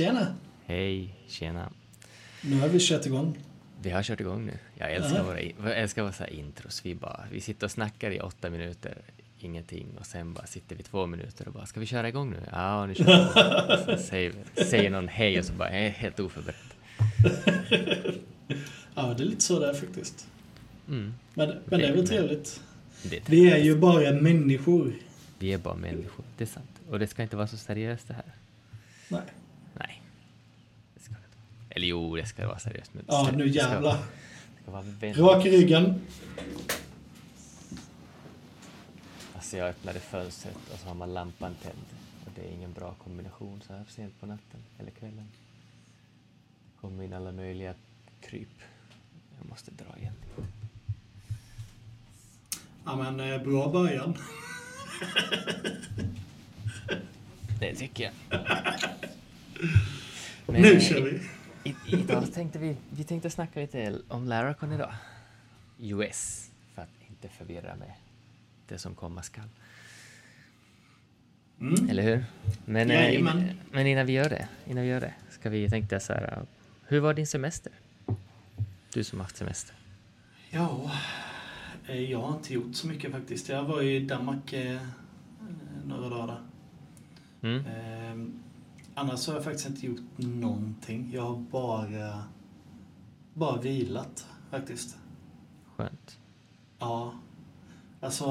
Tjena! Hej, tjena. Nu har vi kört igång. Vi har kört igång nu. Jag älskar våra, jag älskar våra så här intros. Vi, bara, vi sitter och snackar i åtta minuter, ingenting, och sen bara sitter vi två minuter och bara ska vi köra igång nu? Ja, nu kör vi. Säger, säger någon hej och så bara, är helt oförberedd. Ja, det är lite så där faktiskt. Mm. Men, men det är väl trevligt. Det är Vi är ju bara människor. Vi är bara människor, det är sant. Och det ska inte vara så seriöst det här. Nej. Det ska det inte vara. Eller jo, det ska vara seriöst. Men Ja, nu jävlar. Rak i ryggen. Alltså jag öppnade fönstret och så har man lampan tänd. Och det är ingen bra kombination så här sent på natten eller kvällen. Det kommer in alla möjliga kryp. Jag måste dra igen. Ja, men eh, bra början. Det tycker jag. nu eh, kör vi. I, idag tänkte vi, vi tänkte snacka lite om Laracon idag. US, för att inte förvirra med det som komma skall. Mm. Eller hur? Men, eh, Jajamän. in, men innan vi gör det, innan vi gör det, ska vi tänkte så här, hur var din semester? Du som haft semester. Ja, eh, jag har inte gjort så mycket faktiskt. Jag var i Danmark eh, några dagar. Mm? Eh, annars har jag faktiskt inte gjort någonting. Jag har bara, bara vilat faktiskt. Skönt. Ja. Alltså,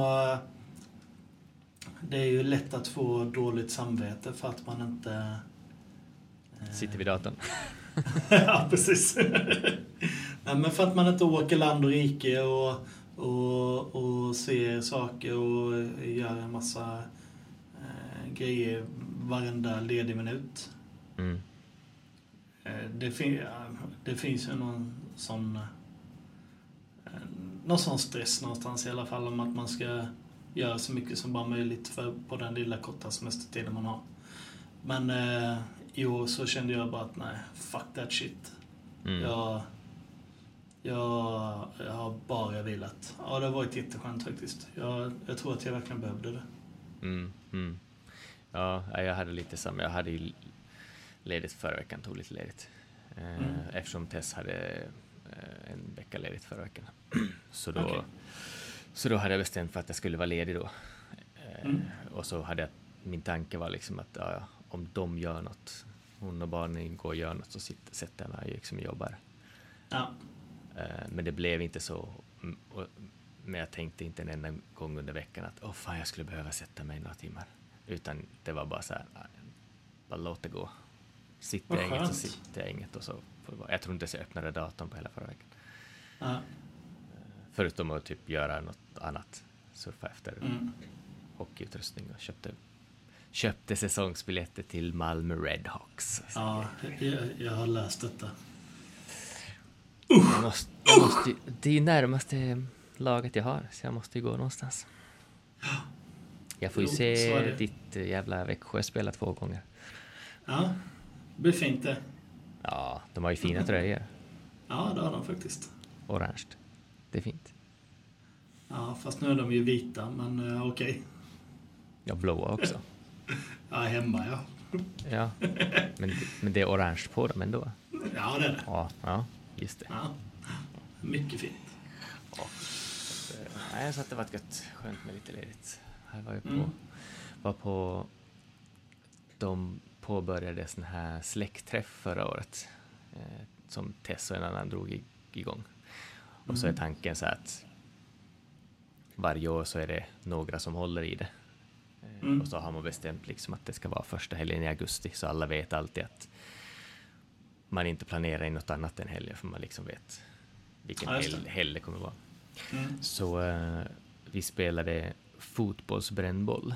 det är ju lätt att få dåligt samvete för att man inte... eh, Sitter vid datorn. ja, precis. Nej, men för att man inte åker land och rike och, och, och ser saker och gör en massa eh, grejer varenda ledig minut. Mm. Eh, det, fin- det finns ju någon sån eh, någon sån stress någonstans i alla fall om att man ska göra så mycket som bara möjligt för, på den lilla korta semestertiden man har. Men eh, i år så kände jag bara att nej, fuck that shit. Mm. Jag, jag, jag har bara vilat. Ja, det har varit jätteskönt faktiskt. Jag, jag tror att jag verkligen behövde det. Mm. Mm. Ja, jag hade lite samma. Jag hade ju ledigt förra veckan, tog lite ledigt. Eh, Mm. Eftersom Tess hade eh, en vecka ledigt förra veckan. Så då, Okej. så då hade jag bestämt för att jag skulle vara ledig då. Eh, Mm. Och så hade jag, min tanke var liksom att ja, om de gör något, hon och barnen går och gör något, så sitter, sätter jag mig liksom och jobbar. Ja. Men det blev inte så. Mm, Men jag tänkte inte en enda gång under veckan att åh fan, jag skulle behöva sätta mig några timmar. Utan det var bara så här, nej, bara låt det gå. Sitter jag inget så sitter jag inget. Och så. Jag tror inte ens jag öppnade datorn på hela förra veckan. ja. Förutom att typ göra något annat. Surfa efter Mm. hockeyutrustning och köpte, köpte säsongsbiljetter till Malmö Redhawks. ja jag, jag har läst detta. Jag måste, jag måste, det är ju närmaste laget jag har, så jag måste ju gå någonstans. Jag får ju så se ditt eh, jävla Växjö spela två gånger. Ja, det blir fint det. Ja, de har ju fina tröjor. Ja, det har de faktiskt. Orange. Det är fint. Ja, fast nu är de ju vita, men uh, okej. Ja, blåa också. Ja, hemma ja. Ja, men, men det är orange på dem ändå. Ja, det är det. Ja, ja just det. Ja. Mycket fint. Så att, eh, Nej, så att det var gött. Skönt med lite ledigt. Här var jag på, Mm. var på de påbörjade sån här släktträff förra året eh, som Tess och en annan drog igång. Och så är Mm. tanken så att varje år så är det några som håller i det. Eh, Mm. Och så har man bestämt liksom att det ska vara första helgen i augusti så alla vet alltid att man inte planerar in något annat än helgen för man liksom vet vilken Ja, helg det kommer vara. Mm. Så eh, vi spelade fotbollsbrännboll.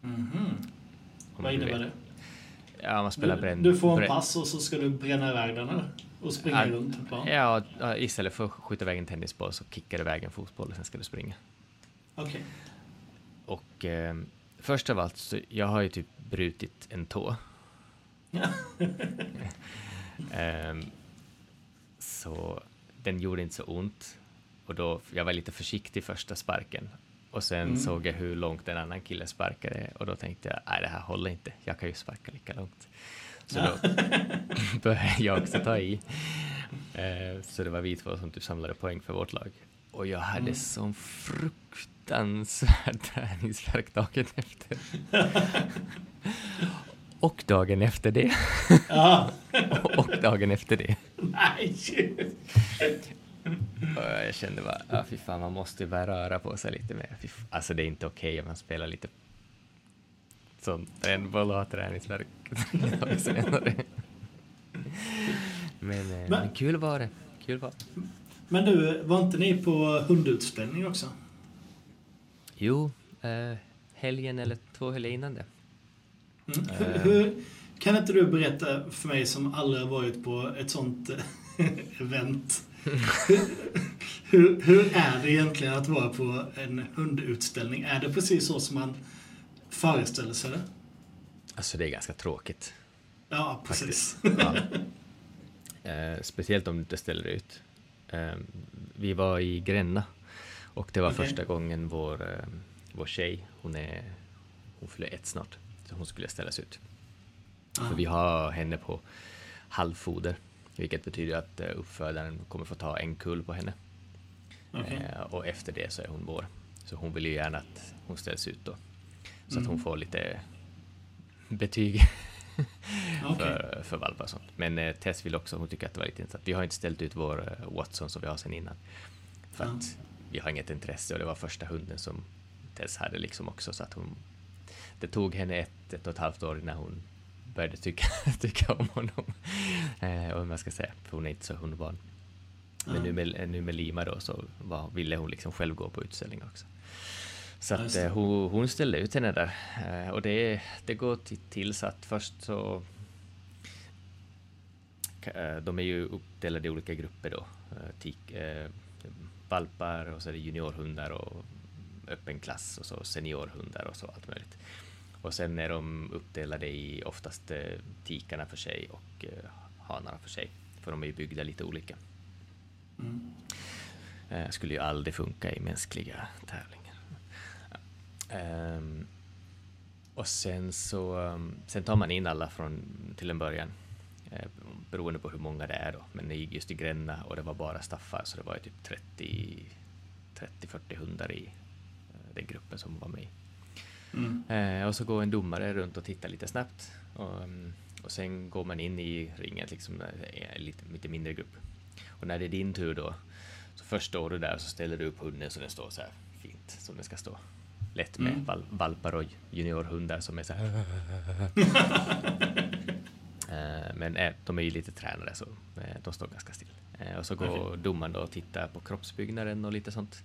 Mhm. om Vad innebär det? Ja, man spelar Du, bränn... du får en pass och så ska du bränna iväg den? Och springa Ja, runt plan? Ja, istället för att skjuta iväg en tennisboll så kickar du iväg en fotboll och sen ska du springa. Okej. Och eh, först av allt, så jag har ju typ brutit en tå. Ehm, så den gjorde inte så ont. Och då, jag var lite försiktig första sparken. Och sen Mm. såg jag hur långt en annan kille sparkade och då tänkte jag, nej det här håller inte, jag kan ju sparka lika långt. Så då började jag också ta i. Eh, så det var vi två som typ samlade poäng för vårt lag. Och jag hade mm. sån fruktansvärd träningsvärk dagen efter. och dagen efter det. Ja. och dagen efter det. Nej! Jag kände bara, ja, fy fan, man måste ju bara röra på sig lite mer. Alltså det är inte okej okay om man spelar lite sånt brännboll och har träningsvärk. men, eh, men, men kul var det. Kul var det. Men du, var inte ni på hundutställning också? Jo, eh, helgen eller två helger innan det. Mm. Hur, eh. hur, kan inte du berätta för mig som aldrig har varit på ett sånt event hur, hur är det egentligen att vara på en hundutställning? Är det precis så som man föreställer sig det? Alltså det är ganska tråkigt. Ja, precis. Ja. Eh, speciellt om du inte ställer ut. Eh, vi var i Gränna och det var okay. första gången vår, eh, vår tjej, hon, är, hon fyller ett snart, så hon skulle ställas ut. Ah. För vi har henne på halvfoder vilket betyder att eh, uppfödaren kommer få ta en kull på henne. Okay. Eh, och efter det så är hon vår. Så hon vill ju gärna att hon ställs ut då. Så mm. att hon mm. får lite betyg okay. för, för valpar och sånt. Men eh, Tess vill också, hon tycker att det var lite intressant. Vi har inte ställt ut vår Watson som vi har sedan innan. För ja. att vi har inget intresse och det var första hunden som Tess hade liksom också så att hon det tog henne ett, ett och ett halvt år innan hon började tycka, tycka om honom. Eh, och man ska säga, för hon är inte så hundbarn. Men nu, med, nu med Lima då så var, ville hon liksom själv gå på utställning också. Så att eh, hon, hon, ställde ut henne där. Eh, och det, det går till, till så att först så eh, de är ju uppdelade i olika grupper då. Eh, tik, eh, valpar och så är det juniorhundar och öppen klass och så seniorhundar och så allt möjligt. Och sen är de uppdelade i oftast eh, tikarna för sig och eh, hanarna för sig, för de är ju byggda lite olika. Mm. Eh, skulle ju aldrig funka i mänskliga tävlingar. Um, och sen så um, sen tar man in alla från till en början beroende på hur många det är då. Men just i Gränna och det var bara staffar så det var ju typ 30-40 hundar i den gruppen som var med. Mm. Eh, och så går en domare runt och tittar lite snabbt. Och, mm, och sen går man in i ringen, liksom, en lite, lite mindre grupp. Och när det är din tur då, så först står du där och så ställer du upp hunden så den står så här fint som den ska stå. Lätt med mm. val valpar och juniorhundar som är så här. eh, men eh, de är ju lite tränade så eh, de står ganska still. Eh, och så går okay. domaren då och tittar på kroppsbyggnaden och lite sånt.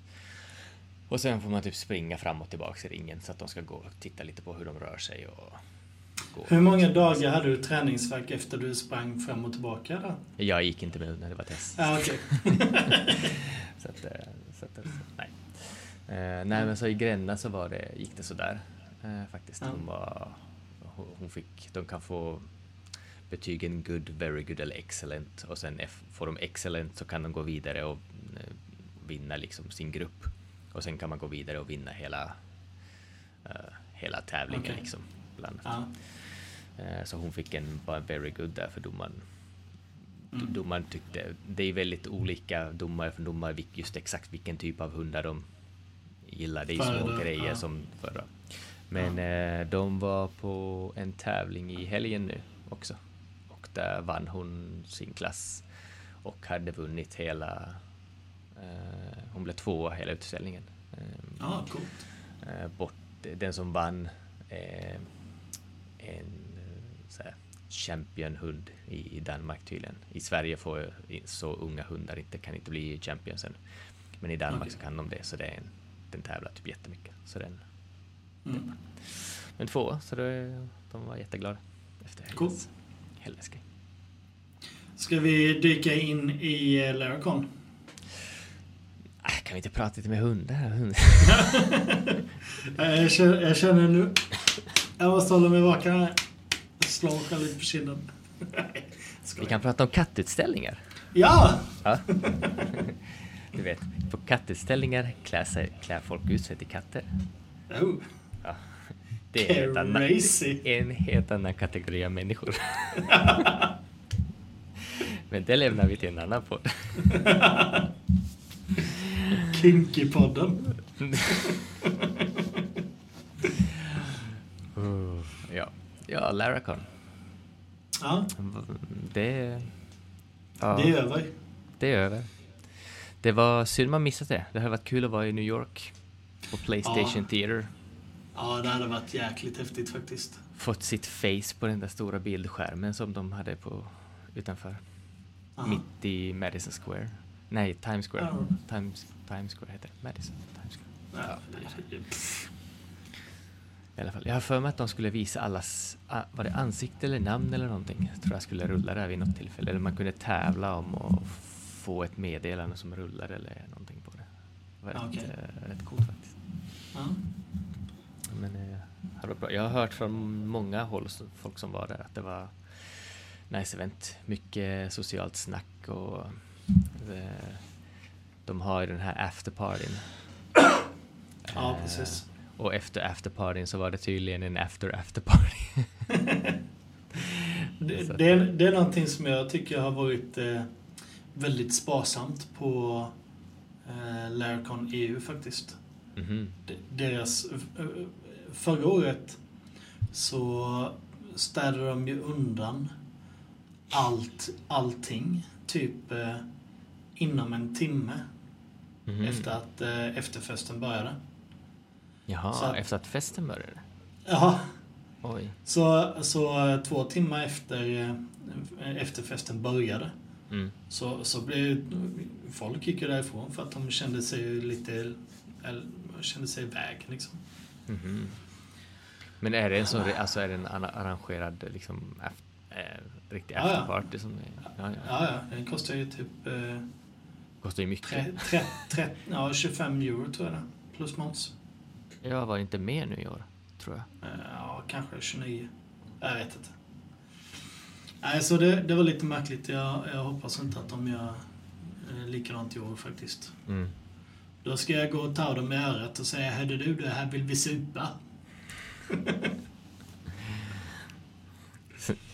Och sen får man typ springa fram och tillbaka i ringen så att de ska gå och titta lite på hur de rör sig och gå. Hur många dagar hade du träningsverk efter du sprang fram och tillbaka då? Jag gick inte med när det var test. Ah, okay. så att, eh, så att, så, nej. Uh, nej men så i Gränna så var det, gick det sådär uh, faktiskt. Hon, var, hon fick, de kan få betygen good, very good eller excellent och sen får de excellent så kan de gå vidare och vinna liksom sin grupp. Och sen kan man gå vidare och vinna hela, uh, hela tävlingen. Okay. Liksom, bland ja. uh, så hon fick en bara very good där för domaren. Mm. Domaren tyckte, det är väldigt olika domare för domare just exakt vilken typ av hundar de gillar. Det är ju små grejer ja. som förra. Men ja. uh, de var på en tävling i helgen nu också. Och där vann hon sin klass och hade vunnit hela hon blev tvåa hela utställningen. Ja, ah, coolt. Eh, bort, den som vann en så här, championhund i, Danmark tydligen. I Sverige får så unga hundar inte, kan inte bli champions än. Men i Danmark okay. så kan de det, så det är en, den tävlar typ jättemycket. Så den, mm. den Men två, så det, de var jätteglada efter helgens, helgens grej. Ska vi dyka in i eh, Laracon? Kan vi inte prata lite med hundar? jag, känner, jag känner nu... Jag måste hålla mig vaken här. Slå lite på kinden. vi kan prata om kattutställningar. Ja! ja. Du vet, på kattutställningar klär, sig, klär folk ut sig till katter. Oh. Ja. Det är en helt annan, en helt annan kategori av människor. Men det lämnar vi till en annan podd. Kinky-podden. Uh, ja, ja Laracon. Ja, Det... Ja, det är över. det är över. Det var synd man missat det. Det hade varit kul att vara i New York. På Playstation Ja. Theater. Ja, det hade varit jäkligt häftigt faktiskt. Fått sitt face på den där stora bildskärmen som de hade på utanför. Ja. Mitt i Madison Square. Nej, Times Square. Ja. Times, Times Square heter det. Madison. Times Square. Ja, I alla fall. Jag har för mig att de skulle visa allas, ah, var det ansikte eller namn eller någonting? Jag tror jag skulle rulla där vid något tillfälle. Eller man kunde tävla om att få ett meddelande som rullar eller någonting på det. Det var rätt, Okej. eh, rätt coolt faktiskt. ja. Men eh. Jag har hört från många håll, folk som var där, att det var nice event. Mycket socialt snack och eh, de har ju den här afterpartyn. Ja, Eh, precis. Och efter afterpartyn så var det tydligen en after afterparty. Det, det, är, det är någonting som jag tycker har varit eh, väldigt sparsamt på eh, Laracon EU faktiskt. Mhm. De- Deras, eh, förra året så städade de ju undan allt, allting. Typ eh, inom en timme Mhm. efter att eh, efterfesten började. Jaha, så att- efter att festen började? Ja, Oj. så, så eh, två timmar efter eh, efterfesten började Mm. så, så blev folk gick ju därifrån för att de kände sig lite, eller, kände sig iväg liksom. Mhm. Men är det en sån, alltså är det en arra- arrangerad liksom af- eh, riktig Ja, ja. afterparty som är, ja, ja. Ja, ja, den kostar ju typ eh, Kostar ju mycket. tre, tre, tre, ja, 25 euro tror jag det plus moms. Jag var inte med nu i år, tror jag. Eh, Ja, kanske 29. Jag vet inte. Nej, så det, det var lite märkligt. Jag, jag hoppas inte att de gör eh, likadant i år faktiskt. Mm. Då ska jag gå och ta dem i örat och säga Hörde du, det här vill vi supa.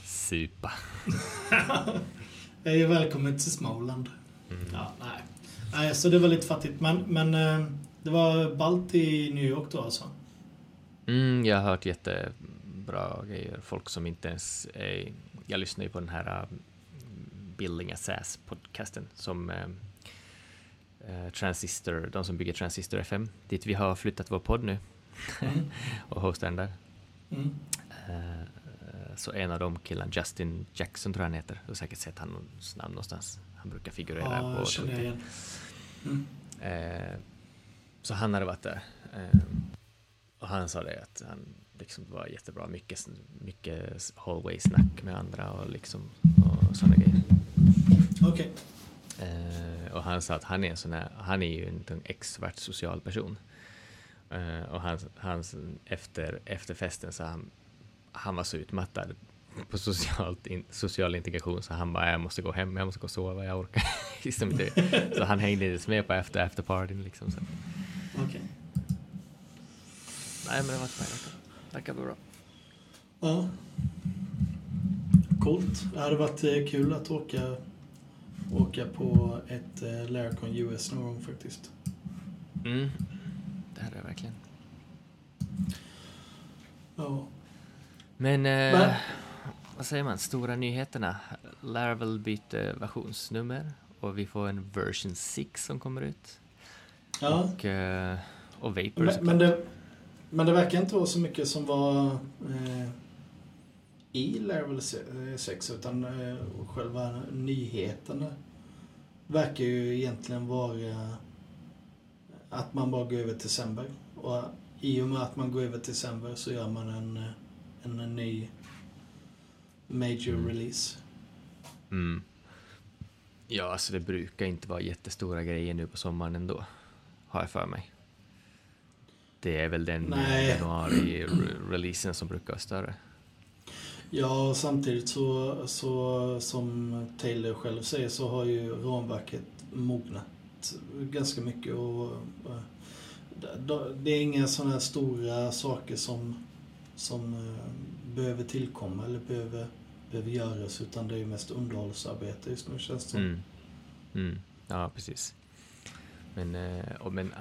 Supa. Jag är välkommen till Småland. Mm. Ja, nej. nej. Så det var lite fattigt. Men, men eh, det var ballt i New York då alltså? Mm, jag har hört jättebra grejer. Folk som inte ens är... Jag lyssnar ju på den här uh, Building a SaaS-podcasten som eh, eh, Transistor, de som bygger Transistor FM, dit vi har flyttat vår podd nu Mm. och hostar den där. Mm. Eh, så en av de killarna, Justin Jackson tror jag han heter, du har säkert sett hans namn någonstans. Han brukar figurera Ja, på Twitter. Mm. Eh, så han hade varit där. Eh, och han sa det att han liksom var jättebra, mycket, mycket hallway-snack med andra och liksom och sådana grejer. Okej. Eh, och han sa att han är en sån här, han är ju en tung extrovert social person. Eh, och han, han efter, efter festen så han, han var så utmattad på socialt in, social integration så han bara, jag måste gå hem, jag måste gå och sova, jag orkar liksom inte. Så han hängde inte med på efter afterpartyn liksom. Så. Okej. Nej men det var spännande. Verkar bra. Ja. Coolt. Det hade varit eh, kul att åka, åka på ett eh, Laracon US någon gång faktiskt. Mm. Det är det verkligen. Ja. Men, Men- vad säger man, stora nyheterna. Laravel byter versionsnummer och vi får en version 6 som kommer ut. ja. Och, eh, och Vapor Men, men, det, men det verkar inte vara så mycket som var eh, i Level 6 utan eh, själva nyheterna verkar ju egentligen vara att man bara går över till december. Och i och med att man går över till december så gör man en, eh, en, en ny major Mm. release. Mm. Ja, alltså det brukar inte vara jättestora grejer nu på sommaren ändå. Har jag för mig. Det är väl den januari-releasen som brukar vara större. Ja, samtidigt så, så som Taylor själv säger så har ju ramverket mognat ganska mycket och det- det är inga sådana här stora saker som som eh, behöver tillkomma eller behöver, behöver göras utan det är mest underhållsarbete just nu känns det. Mm. Mm. Ja, precis. Men, eh, och, men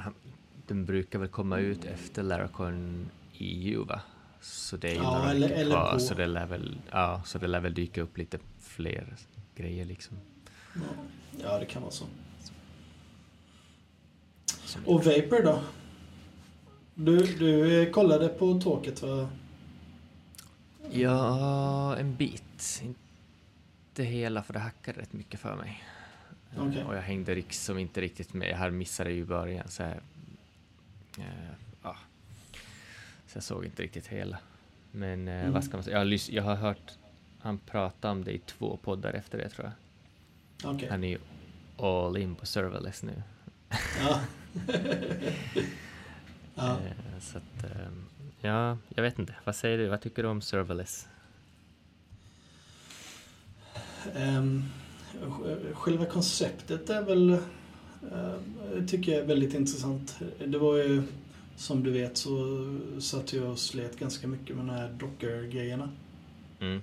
den brukar väl komma ut efter Laracon EU va? Så det är ju Ja, några eller- eller kvar, på. så det lär väl, ja, så det lär väl dyka upp lite fler grejer liksom. Ja. ja, det kan vara så. Som- Och Vapor då? Du, du eh, kollade på tåget va? Ja, en bit. Inte hela, för det hackade rätt mycket för mig. Okej. Och jag hängde liksom inte riktigt med. Jag missade ju i början, så här, eh, ja. Så jag såg inte riktigt hela. Men eh, Mm. vad ska man säga? Jag har, jag har hört han prata om det i två poddar efter det, tror jag. Okej. Han är ju all in på serverless nu. Ja. ja. Eh, så att, eh, ja, jag vet inte. Vad säger du? Vad tycker du om serverless? Ehm, sj- själva konceptet är väl, eh, tycker jag är väldigt intressant. Det var ju, som du vet så satt jag och slet ganska mycket med de här Docker-grejerna. Mm.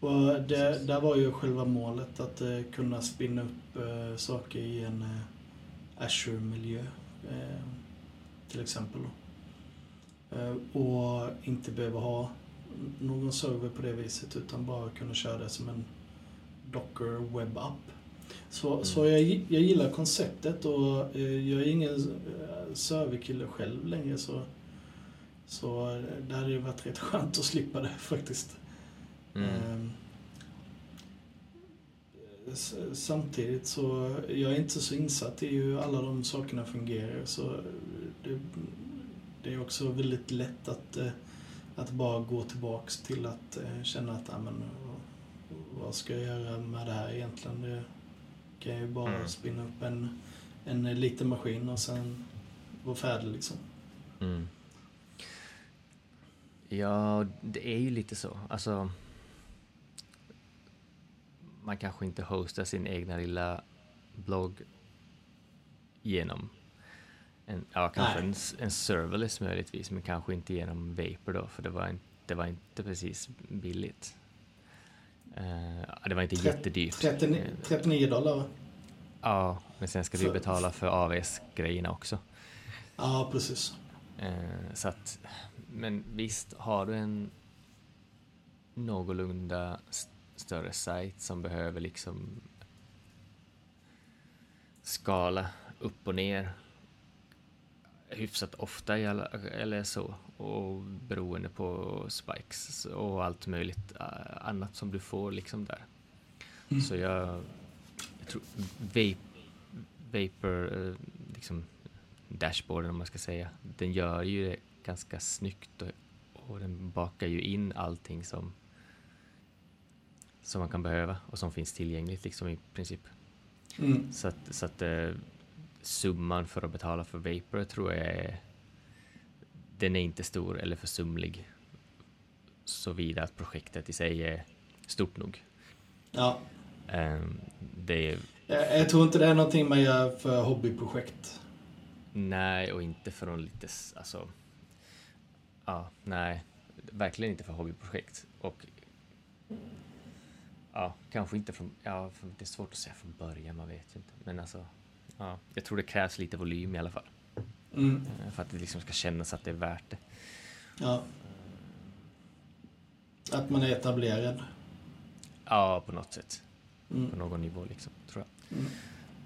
Och det, där var ju själva målet att eh, kunna spinna upp eh, saker i en Azure-miljö. Eh, till exempel. Då. Och inte behöva ha någon server på det viset utan bara kunna köra det som en Docker webb-app. Så, Mm. så jag, jag gillar konceptet och eh, jag är ingen eh, serverkille själv längre så, så eh, det hade ju varit rätt skönt att slippa det faktiskt. Mm. S- Samtidigt så, jag är inte så insatt i hur alla de sakerna fungerar så det, det är också väldigt lätt att, eh, att bara gå tillbaks till att eh, känna att, ja, men, vad ska jag göra med det här egentligen? Det kan jag ju bara Mm. spinna upp en, en liten maskin och sen vara färdig liksom. Mm. Ja, det är ju lite så. Alltså, man kanske inte hostar sin egna lilla blogg genom en, ja, kanske Nej. en, en serverless möjligtvis, men kanske inte genom Vapor då, för det var, inte, det var inte precis billigt. Eh, det var inte Tret- jättedyrt. 39, Eh, 39 dollar va? Ja, men sen ska För- betala för AWS-grejerna också. Ja, precis. Eh, så att, men visst, har du en någorlunda st- större sajt som behöver liksom skala upp och ner hyfsat ofta eller så och beroende på spikes och allt möjligt eh, annat som du får liksom där. Mm. Så jag, jag tror vape, Vapor, eh, liksom dashboarden om man ska säga, den gör ju det ganska snyggt och, och den bakar ju in allting som som man kan behöva och som finns tillgängligt liksom i princip. Mm. Så att, så att eh, summan för att betala för Vapor tror jag är den är inte stor eller försumlig såvida att projektet i sig är stort nog. Ja. Ehm, det är Jag, jag tror inte det är någonting man gör för hobbyprojekt. Nej, och inte från lite, s- alltså, ja, nej, verkligen inte för hobbyprojekt. Och ja, kanske inte från, ja, för det är svårt att säga från början, man vet inte. Men alltså, ja, jag tror det krävs lite volym i alla fall. Mm. För att det liksom ska kännas att det är värt det. Ja. Att man är etablerad. Ja, på något sätt. På Mm. någon nivå liksom, tror jag. Mm.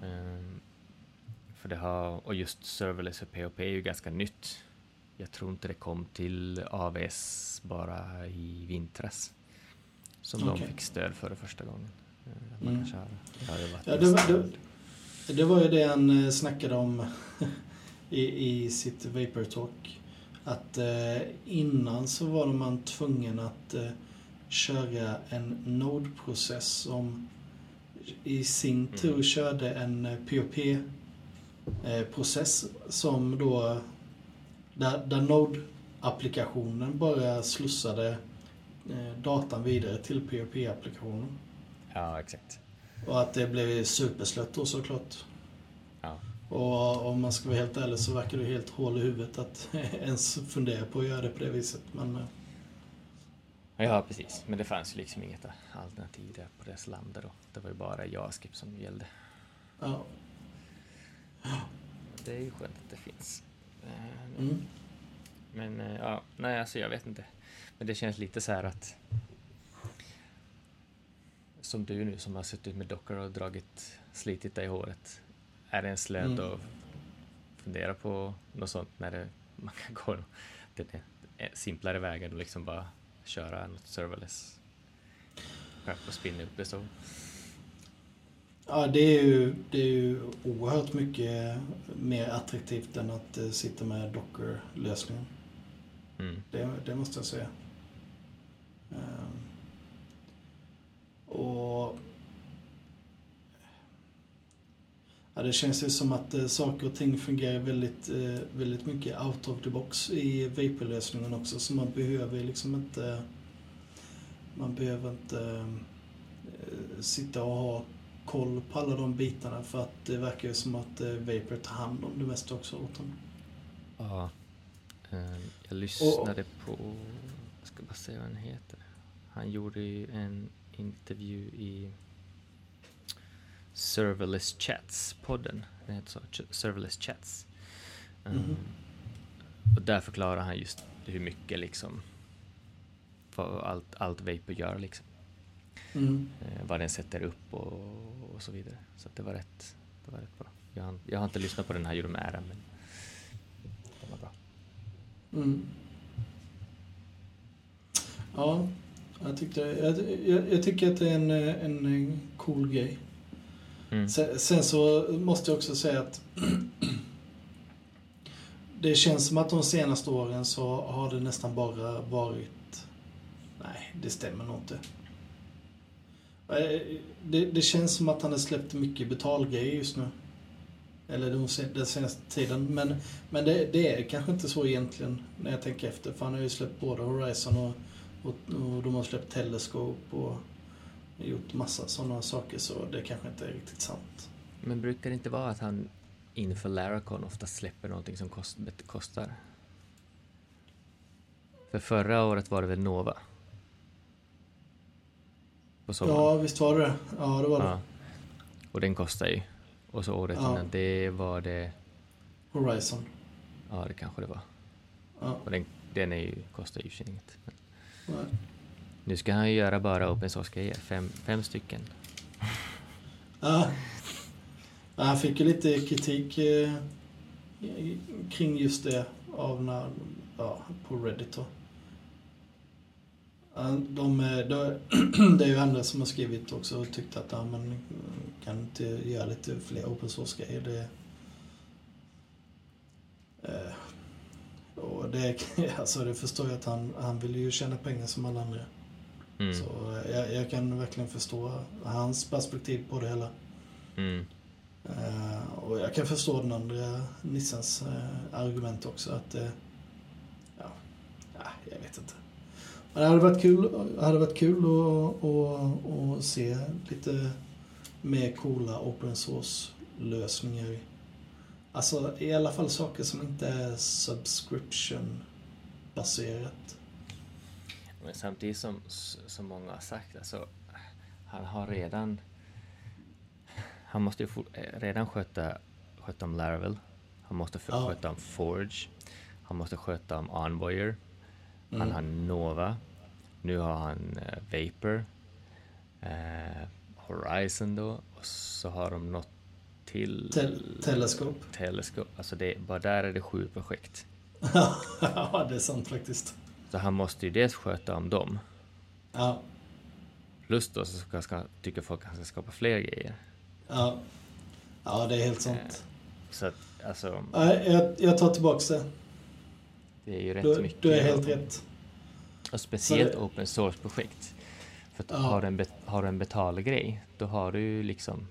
Ehm, för det har, och just serverless för POP är ju ganska nytt. Jag tror inte det kom till AWS bara i vintras. Som Okej. de fick stöd för det första gången. Eh, att Man Mm. Det har varit Ja, det, var, det, det var ju det han eh, snackade om i, i sitt Vapor Talk. Att eh, innan så var man tvungen att eh, köra en Node-process som i sin tur Mm. körde en eh, POP-process som då där, där Node-applikationen bara slussade eh, datan vidare till POP-applikationen. Ja, exakt. Och att det blev superslött då såklart. Ja. Och om man ska vara helt ärlig så verkar det helt hål i huvudet att ens fundera på att göra det på det viset. Men eh, Ja, precis. Men det fanns ju liksom inget alternativ där på deras land då. Det var ju bara JavaScript som gällde. Ja. Det är ju skönt att det finns. Eh, Mm. Men eh, ja, nej alltså jag vet inte. Men det känns lite så här att som du nu som har suttit med dockor och dragit, slitit dig i håret. Är det ens lönt Mm. att fundera på något sånt när det, man kan gå den simplare vägen och liksom bara köra något serverless och spinna upp det så. Ja, det är, ju, det är ju oerhört mycket mer attraktivt än att eh, sitta med Docker-lösningen. Mm. Det, det måste jag säga. Ehm, och... Ja, det känns ju som att eh, saker och ting fungerar väldigt, eh, väldigt mycket out of the box i Vapor-lösningen också. Så man behöver liksom inte... Man behöver inte eh, sitta och ha koll på alla de bitarna för att det verkar ju som att eh, Vapor tar hand om det mesta också åt dem. Ja. Eh, Jag lyssnade på, jag ska bara säga vad han heter. Han gjorde ju en intervju i Serverless Chats-podden. Den heter så, Serverless Chats. Um, Mhm. Och där förklarar han just hur mycket liksom vad allt, allt Vapor gör liksom. Mm. Eh, vad den sätter upp och, och så vidare. Så det var rätt, det var rätt bra. Jag har, jag har inte lyssnat på den här gjorde med ära, men den var bra. Mm. Ja, jag, tyckte, jag, jag, jag tycker att det är en, en cool grej. Mm. Sen, sen så måste jag också säga att det känns som att de senaste åren så har det nästan bara varit... Nej, det stämmer nog inte. Eh, det, det känns som att han har släppt mycket betalgrejer just nu. Eller den senaste tiden. Men, men det, det är kanske inte så egentligen när jag tänker efter. För han har ju släppt både Horizon och, och, och de har släppt Telescope och gjort massa sådana saker. Så det kanske inte är riktigt sant. Men brukar det inte vara att han inför Laracon ofta släpper någonting som kost, kostar? För förra året var det väl Nova? På sommaren? Ja, visst var det. Ja, det var det. Ja. Och den kostar ju. Och så året Ja. innan det var det, Horizon. ja det kanske det var. Ja, Och den, den är ju, kostar ju inget. Men nej nu ska han ju göra bara open source-grejer, fem, fem stycken. Ja. Ja, Han fick ju lite kritik eh, kring just det av när, ja, på Reddit då. De, de, det är ju andra som har skrivit också och tyckt att ja, man eh, kan inte göra lite fler open source-grejer. Det, eh, och det, alltså det förstår jag att han, han vill ju tjäna pengar som alla andra. Mm. Så eh, jag, jag kan verkligen förstå hans perspektiv på det hela. Mm. Eh, och jag kan förstå den andra Nissans eh, argument också att eh, ja, ja, jag vet inte. Men det hade varit kul, hade varit kul att, att, att se lite mer coola open source lösningar. Alltså i alla fall saker som inte är subscription baserat. Men samtidigt som, som många har sagt, alltså, han har redan... Han måste ju for, eh, redan sköta, sköta om Laravel. Han måste för, Ja. sköta om Forge. Han måste sköta om Envoyer. Han Mm. har Nova. Nu har han eh, Vapor. Eh, Horizon då. Och så har de något till... Tel- teleskop. Telescope. Alltså det, bara där är det sju projekt. ja, det är sant faktiskt. Så han måste ju dels sköta om dem. Ja, Plus då så ska, ska, tycker folk att han ska skapa fler grejer. ja. ja det är helt sant. Eh, Så att alltså, Nej, jag, jag tar tillbaks det. det är ju rätt Du, mycket. du är helt rätt. och speciellt det- open source-projekt. För att Ja. har, du en har du en betalgrej, då har du ju liksom,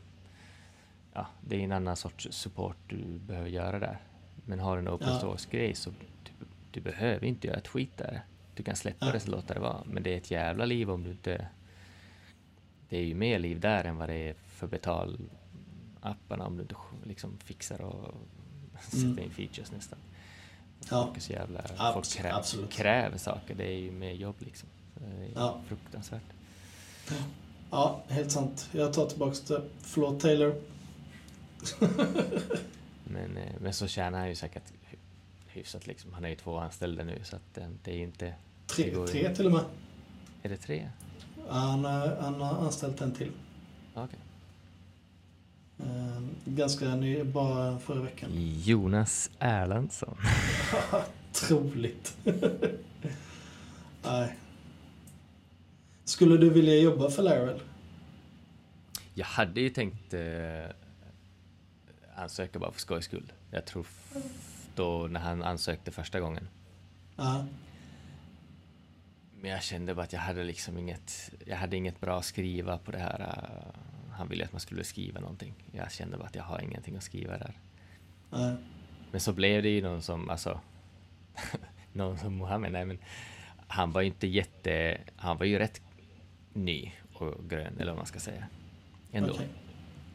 ja, det är en annan sorts support du behöver göra där. Men har du en open Ja. source-grej så du, du behöver inte göra ett skit där. Du kan släppa Ja. det så låta det vara. Men det är ett jävla liv om du inte... Det är ju mer liv där än vad det är för betalapparna om du inte liksom fixar och sätter Mm. in features nästan. Ja. Folk är så jävla... Abs- folk krä, absolut. kräver saker, det är ju mer jobb liksom. Ja. Fruktansvärt. Ja, helt sant. Jag tar tillbaka det. Förlåt Taylor. Men, eh, men så tjänar han ju säkert hy- hyfsat liksom. Han är ju två anställda nu så att eh, det är inte... Tre, tre till och med. Är det tre? Han, har- han har anställt en till. Okej. Eh, Ganska ny, bara förra veckan. Jonas Erlandsson. Troligt. Nej. Skulle du vilja jobba för Laravel? Jag hade ju tänkt eh, ansöka bara för skojs skull. Jag tror då när han ansökte första gången. Ja. Men jag kände bara att jag hade liksom inget, jag hade inget bra att skriva på det här. eh, han ville att man skulle skriva någonting. Jag kände bara att jag har ingenting att skriva där. Nej. Men så blev det ju någon som, alltså, någon som Mohammed, nej men han var ju inte jätte, han var ju rätt ny och grön, eller vad man ska säga. Ändå. Okej.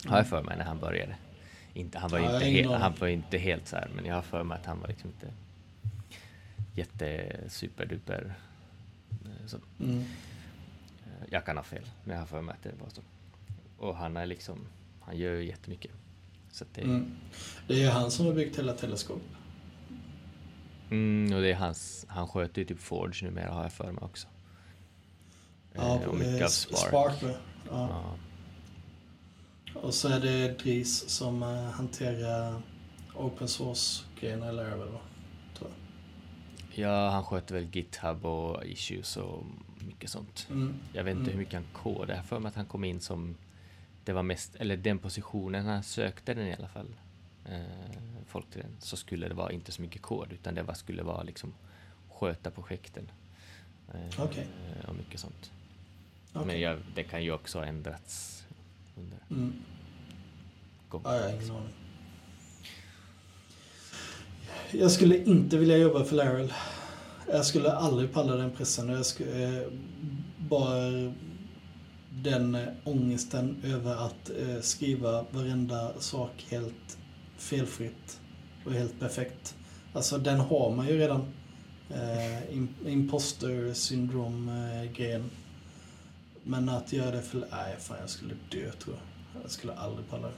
Har jag för mig när han började. Inte, han var ju Ja, inte, aning. han var inte helt så här, men jag har för mig att han var liksom inte jätte superduper. Eh, Så, Mm. eh, jag kan ha fel, men jag har för mig att det var så. Och han är liksom, han gör ju jättemycket. Så det, Mm. Det är han som har byggt hela Teleskop. Mm, och det är hans, han sköter ju typ Forge numera har jag för mig också. Ja, Eh, och mycket eh, av Spark. Spark ja. Ja. Och så är det Dries som eh, hanterar open source-grejerna i Laravel va? Ja, han sköter väl GitHub och issues och mycket sånt. Mm. Jag vet inte Mm. hur mycket han kodar. Jag för mig att han kom in som det var mest, eller den positionen han sökte den i alla fall. Eh, folk till den. Så skulle det vara inte så mycket kod utan det var, skulle vara liksom sköta projekten. Eh, Okej. Och mycket sånt. Okej. Men jag, det kan ju också ha ändrats under Mm. gången. Ja, har ingen aning. Jag skulle inte vilja jobba för Laryl. Jag skulle aldrig palla den pressen. Jag skulle, eh, bara den eh, ångesten över att eh, skriva varenda sak helt felfritt och helt perfekt. Alltså den har man ju redan. Eh, imposter syndrom-grejen. Eh, Men att göra det för... Nej, fan jag skulle dö tror jag. Jag skulle aldrig palla det.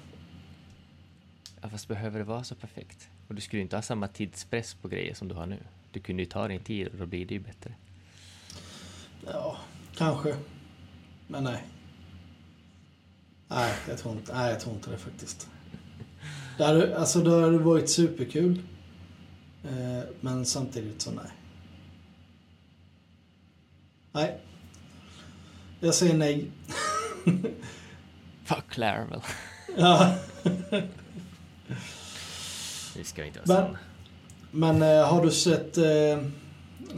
Ja, fast behöver det vara så perfekt? Och du skulle inte ha samma tidspress på grejer som du har nu. Du kunde ju ta din tid och då blir det ju bättre. Ja, kanske. Men nej. Nej, jag tror inte, nej, jag tror inte det faktiskt. Det hade, alltså, det hade varit superkul. Eh, men samtidigt så nej. Nej. Jag säger nej. Fuck Laravel. Ja. Vi ska inte vara Men-. Men eh, har du sett, eh,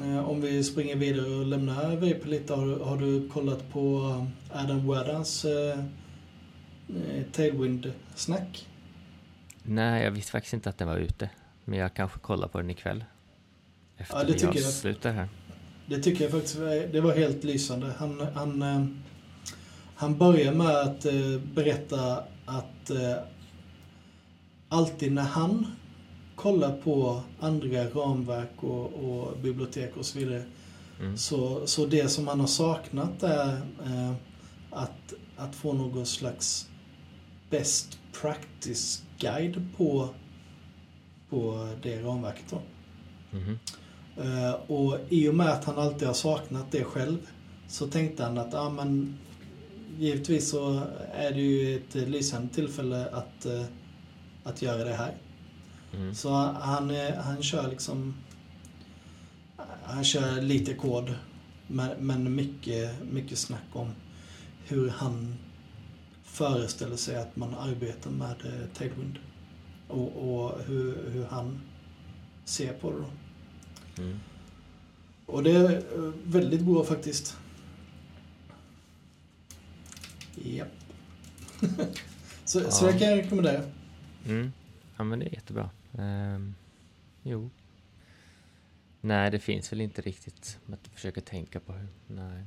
eh, om vi springer vidare och lämnar Vape lite, har, du- har du kollat på Adam Waddans eh, eh, Tailwind-snack? Nej, jag visste faktiskt inte att den var ute. Men jag kanske kollar på den ikväll. Efter Ja, det tycker jag. avslutar här. Det tycker jag faktiskt det var helt lysande. Han, han, eh, han börjar med att eh, berätta att eh, alltid när han kollar på andra ramverk och, och bibliotek och så vidare Mm. Så, så det som man har saknat är eh, att, att få någon slags best practice-guide på, på det ramverket. Då. Mhm. Eh, och i och med att han alltid har saknat det själv så tänkte han att ah, men, givetvis så är det ju ett lysande tillfälle att, eh, att göra det här. Mm. Så han, eh, han kör liksom... Han kör lite kod, men, mycket, mycket snack om hur han föreställer sig att man arbetar med eh, Tailwind. Och, och hur, hur han ser på det då. Mm. Och det är eh, väldigt bra faktiskt. Japp. så, så Ja. kan jag rekommendera. Mm. Ja, men det är jättebra. Um, jo. Nej, det finns väl inte riktigt. Att försöka tänka på hur. Nej.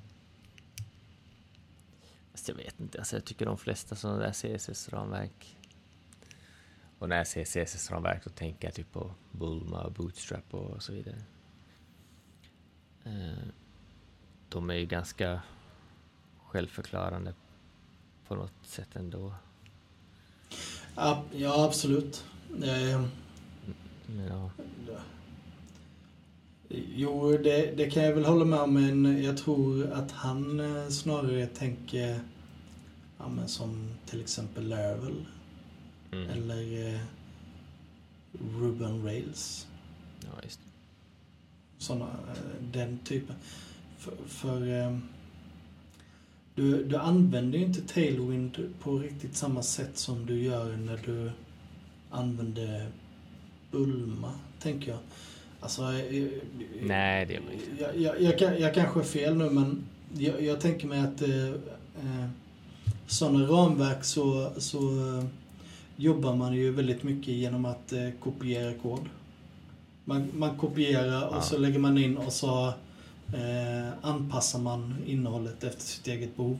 Fast jag vet inte. Alltså, jag tycker de flesta sådana där CSS-ramverk. Och när jag säger CSS-ramverk så tänker jag typ på Bulma och Bootstrap och så vidare. Ehm, de är ju ganska självförklarande på något sätt ändå. Ja, ja absolut. Eh, Ja. Jo, det, det kan jag väl hålla med om, men jag tror att han eh, snarare tänker ja, men som till exempel Laravel Mm. eller eh, Ruben Rails. ja, just det. Såna, eh, den typen. För, för eh, du, du använder ju inte Tailwind på riktigt samma sätt som du gör när du använder Bulma, tänker jag. Alltså, eh, Nej, det gör man inte. jag, jag, jag, kan- jag kanske är fel nu, men jag, jag tänker mig att eh, eh, sådana ramverk så, så eh, jobbar man ju väldigt mycket genom att eh, kopiera kod. Man, man kopierar och Ja. så lägger man in och så eh, anpassar man innehållet efter sitt eget behov.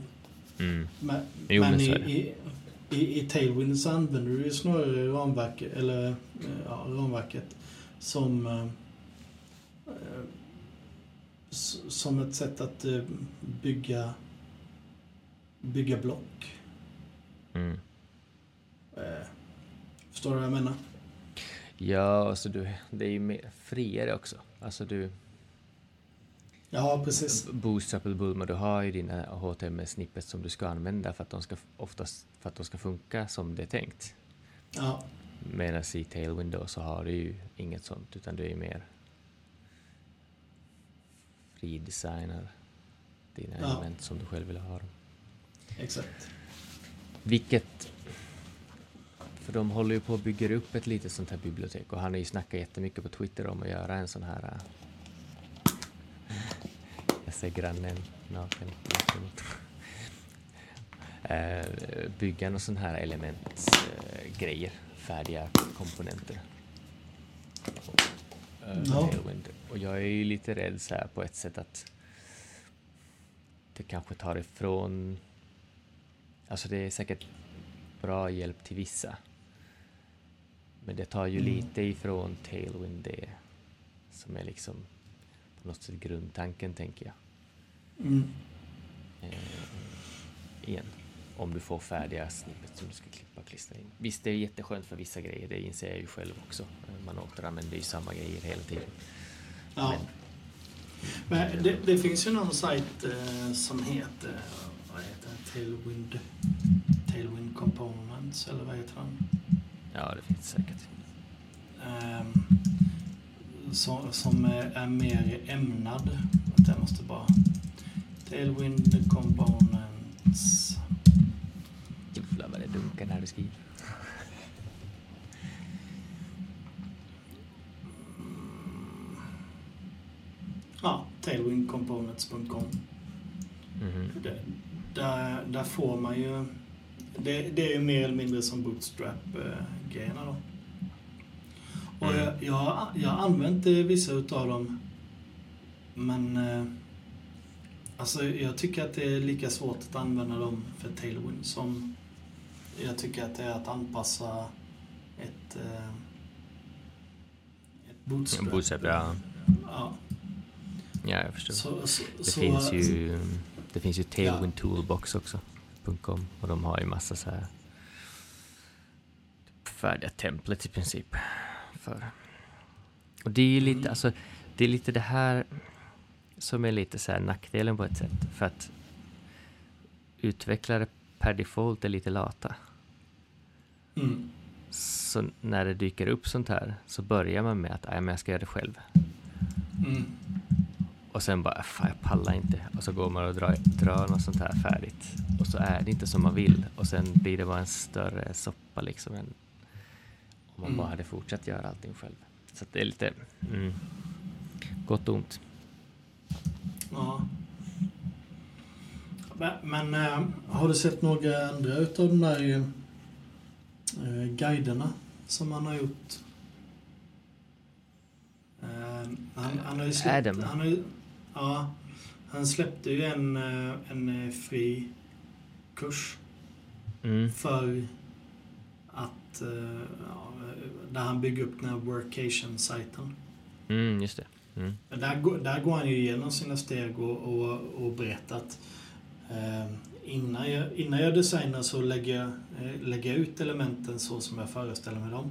Mm. Men, Jo, men i, är i, i, i Tailwind så använder du ju snarare ramverk, eller, eh, ja, ramverket som eh, som ett sätt att eh, bygga bygga block. Mm. Eh, Förstår du vad jag menar? Ja, alltså du, det är ju mer friare också. Alltså du, Ja, precis. Bootstrap Bulma, du har ju dina HTML-snippets som du ska använda för att de ska oftast för att de ska funka som det är tänkt. Ja, Medan i Tailwind då så har du ju inget sånt utan du är ju mer fridesignar dina Ja. element som du själv vill ha exakt. Vilket... För de håller ju på att bygga upp ett litet sånt här bibliotek och han har ju snackat jättemycket på Twitter om att göra en sån här... Jag ser grannen naken. Äh, bygga någon sån här elementsgrejer, färdiga komponenter. Äh, Ja. Och jag är ju lite rädd så här på ett sätt att det kanske tar ifrån Alltså det är säkert bra hjälp till vissa. Men det tar ju Mm. lite ifrån Tailwind det som är liksom på något sätt grundtanken tänker jag. Mm. Eh, igen. Om du får färdiga snippet som du ska klippa och klistra in. Visst, det är jätteskönt för vissa grejer, det inser jag ju själv också. Eh, Man återanvänder ju samma grejer hela tiden. Ja. Men- Men det, det finns ju någon sajt eh, som heter, vad heter den? Tailwind, Tailwind Components, eller vad heter den? Ja, det finns säkert. Ehm, som, som är, mer ämnad. Vänta, Jag måste bara... Tailwind Components. Jävlar vad det dunkar när du skriver. Ja, tailwindcomponents.com. Mhm. Det- Där, där får man ju... Det, det är ju mer eller mindre som Bootstrap-grejerna då. Och Mm. jag, jag, jag har använt eh, vissa utav dem. Men... Alltså jag tycker att det är lika svårt att använda dem för Tailwind som jag tycker att det är att anpassa ett... eh, Ett Bootstrap. Bootstrap, ja. Ja. Ja, jag förstår. Så, så, Det så, finns ju, det finns ju Tailwind Toolbox också. .com, och de har ju massa så här typ färdiga templates i princip. För. Och det är ju lite, Mm. alltså, det är lite det här som är lite så här nackdelen på ett sätt. För att utvecklare per default är lite lata. Mm. Så när det dyker upp sånt här så börjar man med att "Nej, men jag ska göra det själv. Mm. Och sen bara, fan jag pallar inte. Och så går man och drar, drar något sånt här färdigt. Och så är det inte som man vill. Och sen blir det bara en större soppa liksom än om man Mm. bara hade fortsatt göra allting själv. Så det är lite mm, gott och ont. Ja. Men, men äh, har du sett några andra utav de där äh, guiderna som han har gjort? Äh, han, han har ju släppt, Adam. Han har ju, ja, han släppte ju en, en fri kurs Mm. för att ja, där han bygger upp den här workation-sajten. Mm, just det. Mm. Där, där går han ju igenom sina steg och, och, och berättar att eh, innan, jag, innan jag designar så lägger jag, eh, lägger jag ut elementen så som jag föreställer mig dem.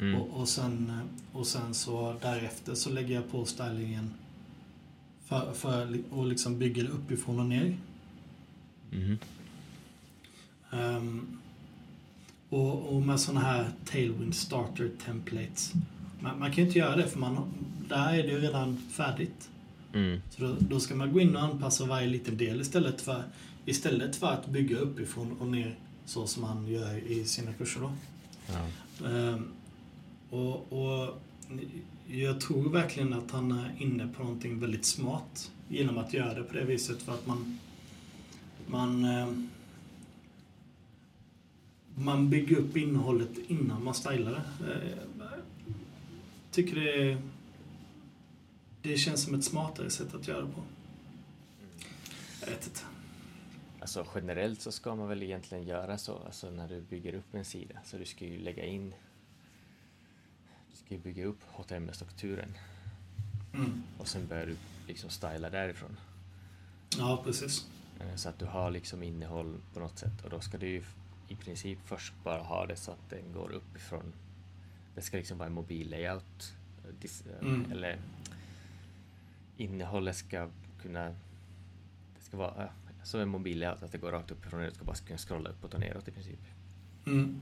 Mm. Och, och, sen, och sen så därefter så lägger jag på stylingen för, för, och liksom bygger det uppifrån och ner. Mm. Um, och, och, med sådana här Tailwind Starter Templates. Man, man kan ju inte göra det för man, där är det ju redan färdigt. Mm. Så då, då, ska man gå in och anpassa varje liten del istället för, istället för att bygga uppifrån och ner så som man gör i sina kurser. Då. Ja. Um, och, och jag tror verkligen att han är inne på någonting väldigt smart genom att göra det på det viset för att man man um, man bygger upp innehållet innan man stylar det. Tycker det är, det känns som ett smartare sätt att göra det på. Jag vet inte. Alltså generellt så ska man väl egentligen göra så, alltså när du bygger upp en sida, så du ska ju lägga in, du ska ju bygga upp HTML-strukturen mm. och sen börjar du liksom styla därifrån. Ja, precis. Eh, så att du har liksom innehåll på något sätt och då ska du ju i princip först bara ha det så att den går uppifrån. Det ska liksom vara en mobil layout. Mm. Eller innehållet ska kunna... Det ska vara som en mobil layout, att det går rakt uppifrån och du ska bara kunna scrolla uppåt och neråt i princip. Mm.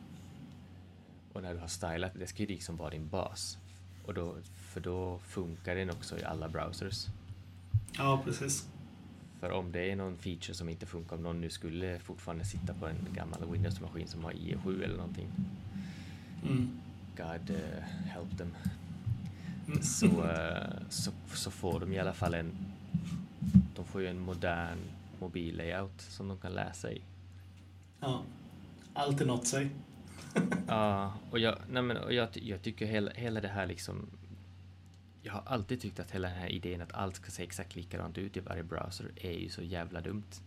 Och när du har stylat, det ska ju liksom vara din bas. Och då, för då funkar den också i alla browsers. Ja, precis. För om det är någon feature som inte funkar, om någon nu skulle fortfarande sitta på en gammal Windows-maskin som har IE7 eller någonting. Mm. God uh, help them. Mm. Så, uh, så, så får de i alla fall en, de får ju en modern mobillayout som de kan läsa i. Ja, alltid något sig. ja, och jag, nej men, och jag, jag tycker hela, hela det här liksom jag har alltid tyckt att hela den här idén att allt ska se exakt likadant ut i varje browser är ju så jävla dumt.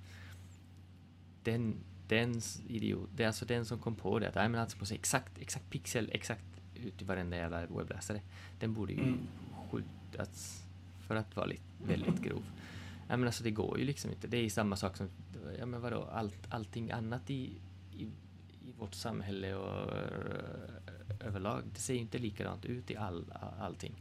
Den, den idiot, det är alltså den som kom på det, att nej, men allt ska se exakt, exakt pixel, exakt ut i varenda jävla webbläsare. Den borde ju mm. skjutas för att vara lite, väldigt grov. Nej, men alltså det går ju liksom inte. Det är samma sak som, ja men vadå, allt, allting annat i, i, i vårt samhälle och överlag, det ser ju inte likadant ut i all, allting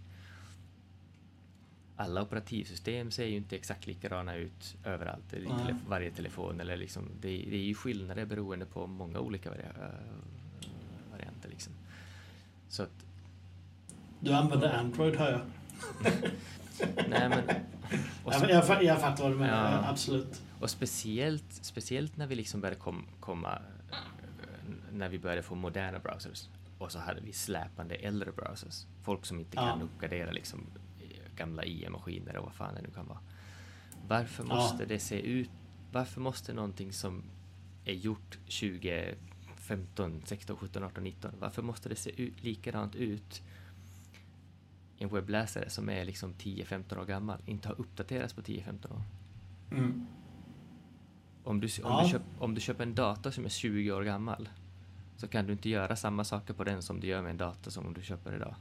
alla operativsystem ser ju inte exakt likadana ut överallt i tele varje telefon. Eller liksom, det, det, är ju skillnader beroende på många olika. Liksom. Så att, du använder Android hör jag. Nej, men, så, jag, jag, jag fattar vad du menar, ja, absolut. Och speciellt, speciellt när vi liksom började kom, komma när vi började få moderna browsers och så hade vi släpande äldre browsers. Folk som inte kan uppgradera liksom gamla IE-maskiner och vad fan det nu kan vara. Varför måste ja. det se ut, varför måste någonting som är gjort 2015, 16, 17, 18, 19, varför måste det se ut, likadant ut i en webbläsare som är liksom 10-15 år gammal, inte har uppdaterats på 10-15 år? Mm. Om, du, om, ja. du köp, om du köper en dator som är 20 år gammal så kan du inte göra samma saker på den som du gör med en dator som om du köper idag.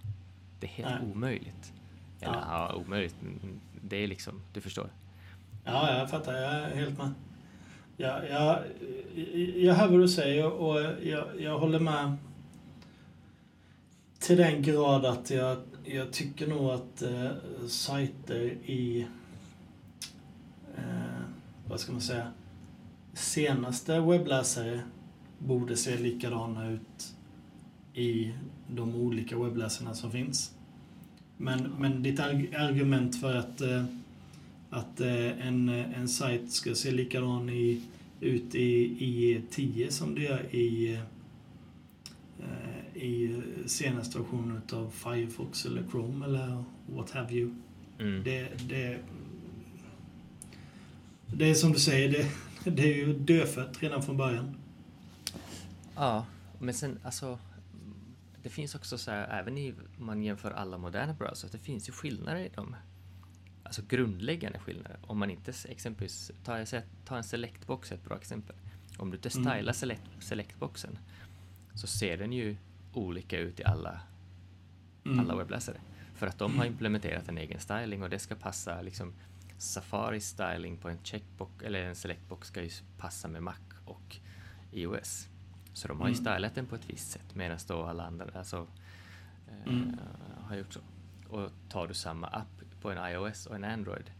Det är helt Nej. omöjligt. Eller ja. ja, omöjligt. Det är liksom, du förstår. Ja, jag fattar. Jag är helt med. Ja, jag, jag hör vad du säger och jag, jag håller med till den grad att jag, jag tycker nog att eh, sajter i, eh, vad ska man säga, senaste webbläsare borde se likadana ut i de olika webbläsarna som finns. Men, men ditt argument för att, eh, att eh, en, en sajt ska se likadan i, ut i, i 10 som det gör i, eh, i senaste versionen av Firefox eller Chrome eller what have you. Mm. Det, det, det är som du säger, det, det är ju dödfött redan från början. Ja, men sen alltså det finns också så här, även i, om man jämför alla moderna browsers, det finns ju skillnader i dem. Alltså grundläggande skillnader. Om man inte exempelvis, ta, ta en selectbox ett bra exempel. Om du inte mm. stylar mm. select, selectboxen så ser den ju olika ut i alla, mm. alla webbläsare. För att de har implementerat en egen styling och det ska passa liksom Safari styling på en checkbox eller en selectbox ska ju passa med Mac och iOS. Så de har ju Mm. stylat den på ett visst sätt medan då alla andra alltså, eh, Mm. har gjort så. Och tar du samma app på en iOS och en Android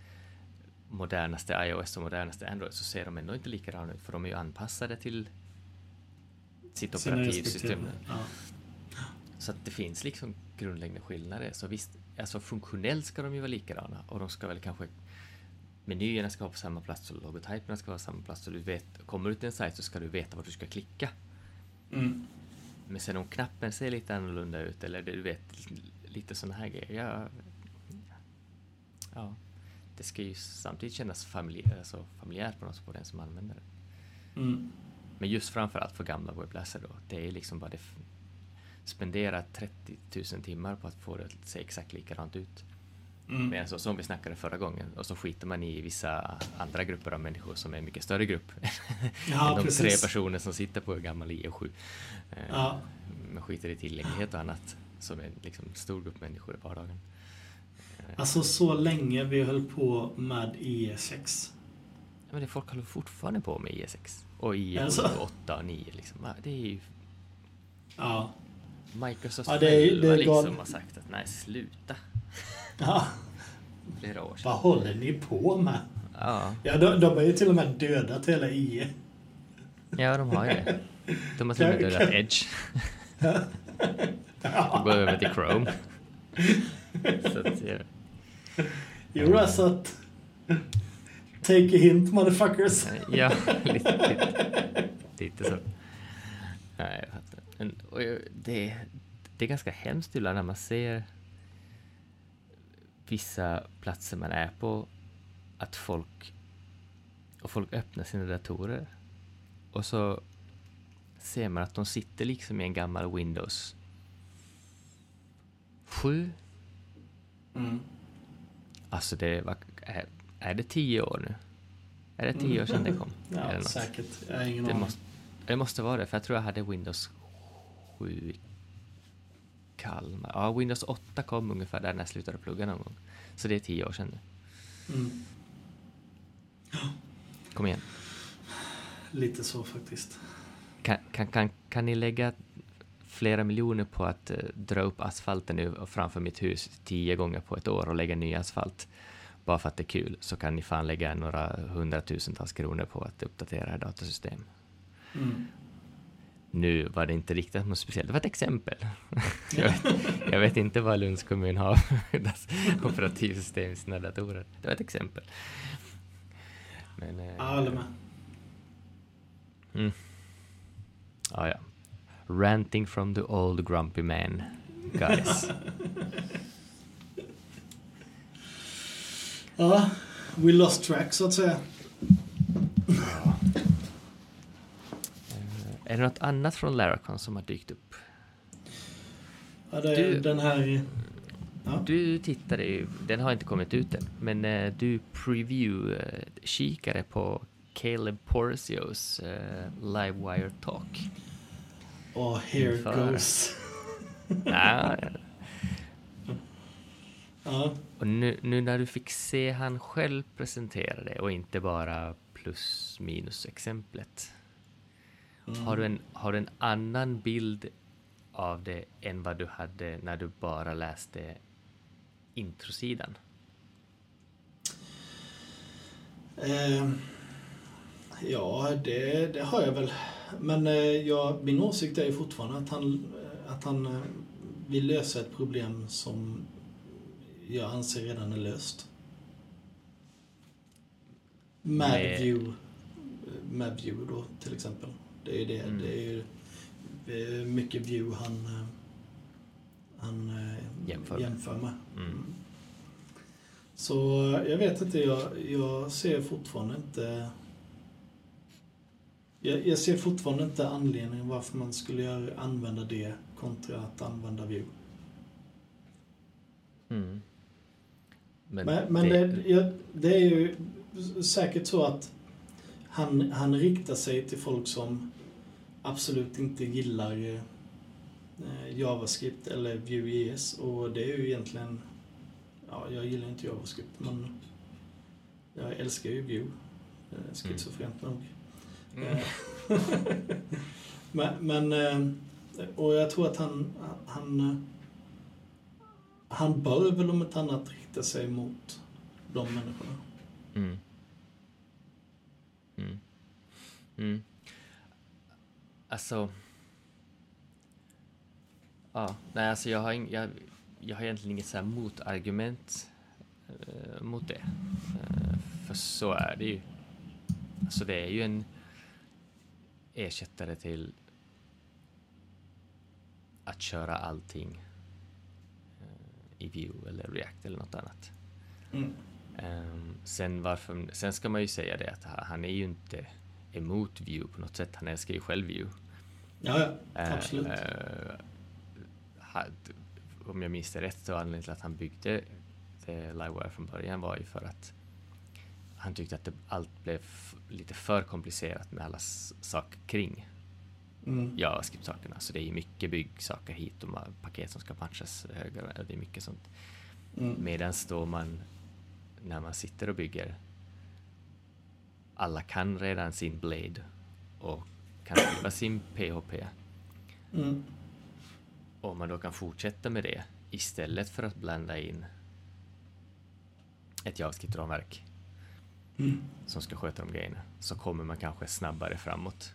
modernaste iOS och modernaste Android så ser de ändå inte likadana ut för de är ju anpassade till sitt operativsystem. Ja. Så att det finns liksom grundläggande skillnader. Så visst, alltså funktionellt ska de ju vara likadana och de ska väl kanske menyerna ska vara på samma plats och logotyperna ska vara på samma plats så du vet, kommer du till en sajt så ska du veta var du ska klicka. Mm. Men sen om knappen ser lite annorlunda ut eller du vet lite sådana här grejer. Ja, ja, det ska ju samtidigt kännas familjärt, alltså familjärt på något sätt på den som använder det. Mm. Men just framförallt för gamla webbläsare då. Det är liksom bara det spendera 30 000 timmar på att få det att se exakt likadant ut. Mm. Men så, som vi snackade förra gången, och så skiter man i vissa andra grupper av människor som är en mycket större grupp Ja, än de precis. tre personer som sitter på en gammal IE7. Eh, Ja. Man skiter i tillgänglighet och annat som är en liksom, stor grupp människor i vardagen. Alltså så länge vi höll på med IE6. ja, men det folk håller fortfarande på med IE6 och IE7 Alltså. och 8 och 9. Liksom. Det är ju Ja. Microsoft Ja, det är- själva det är liksom gal- har sagt att nej, sluta. ja. Flera år sedan. Vad håller ni på med? Ja, Ja, de, de har ju till och med dödat hela IE. ja, de har ju det. De har till och med dödat Edge. Och går över till Chrome. Så att, ja. You Russat. Take a hint motherfuckers. Ja, lite, lite, lite så. Nej, jag fattar. Men, och jag- det, det är ganska hemskt ibland när man ser vissa platser man är på, att folk och folk öppnar sina datorer och så ser man att de sitter liksom i en gammal Windows 7. Mm. Alltså det var, är, är det tio år nu? Är det tio år sedan det kom? Eller Ja, något? säkert. Jag har ingen Det måste, det måste vara det, för jag tror jag hade Windows 7 i Kalmar. Ja, Windows 8 kom ungefär där när jag slutade plugga någon gång. Så det är tio år sedan nu. Mm. Kom igen. Lite så faktiskt. Kan, kan, kan, kan ni lägga flera miljoner på att eh, dra upp asfalten nu framför mitt hus tio gånger på ett år och lägga ny asfalt bara för att det är kul så kan ni fan lägga några hundratusentals kronor på att uppdatera ert datasystem. Mm. Nu var det inte riktigt något speciellt, det var ett exempel. jag, vet, jag vet inte vad Lunds kommun har för operativsystem i sina datorer. Det var ett exempel. Men, eh, med. Mm. Ja, ja. Ranting from the old grumpy man, guys. Ja, we lost track så att säga. Eh, är det något annat från Laracon som har dykt upp? Ja, det är Du- den här... Ja. Du tittade ju, den har inte kommit ut än, men eh, du preview-kikade på Caleb Porcios eh, Livewire Talk. Och here Inför. goes. ja, Ja. och nu, nu när du fick se han själv presentera det och inte bara plus minus exemplet. Mm. Har, du en, har du en annan bild av det än vad du hade när du bara läste introsidan? Eh, ja, det, det har jag väl. Men eh, ja, min åsikt är fortfarande att han, eh, att han eh, vill lösa ett problem som jag anser redan är löst. Med Med- view, med view då till exempel. Det är det. Mm. Det är ju mycket view han, han Jämför jämför med. Mm. Så jag vet inte, jag, jag ser fortfarande inte... Jag, jag ser fortfarande inte anledningen varför man skulle göra, använda det kontra att använda view. Mm. Men, Men, men det, ja, det är ju säkert så att han, han riktar sig till folk som absolut inte gillar eh, JavaScript eller Vue.js och det är ju egentligen, ja jag gillar inte JavaScript men jag älskar ju Vue. Eh, Schizofrent nog. Mm. Men, men, eh, och jag tror att han, han, han bör väl om ett annat rikta sig mot de människorna. Mm. Mm. Mm. Alltså... Ja, nej alltså jag har, ing, jag, jag har egentligen inget så här motargument eh, mot det. Eh, för så är det ju. Alltså det är ju en ersättare till att köra allting eh, i Vue eller React eller något annat. Mm. Um, sen, varför, sen ska man ju säga det att han är ju inte emot Vue på något sätt. Han älskar ju själv Vue. Ja, ja, Eh, absolut. eh, had, om jag minns det rätt så anledningen till att han byggde det Livewire från början var ju för att han tyckte att det, allt blev lite för komplicerat med alla saker kring Mm. JavaScript-sakerna. Så det är mycket byggsaker hit och paket som ska högre. och Det är mycket sånt. Mm. Medan då man, när man sitter och bygger, alla kan redan sin Blade och kan skriva sin PHP. Mm. Och man då kan fortsätta med det istället för att blanda in ett JavaScript-ramverk Mm. som ska sköta de grejerna, så kommer man kanske snabbare framåt.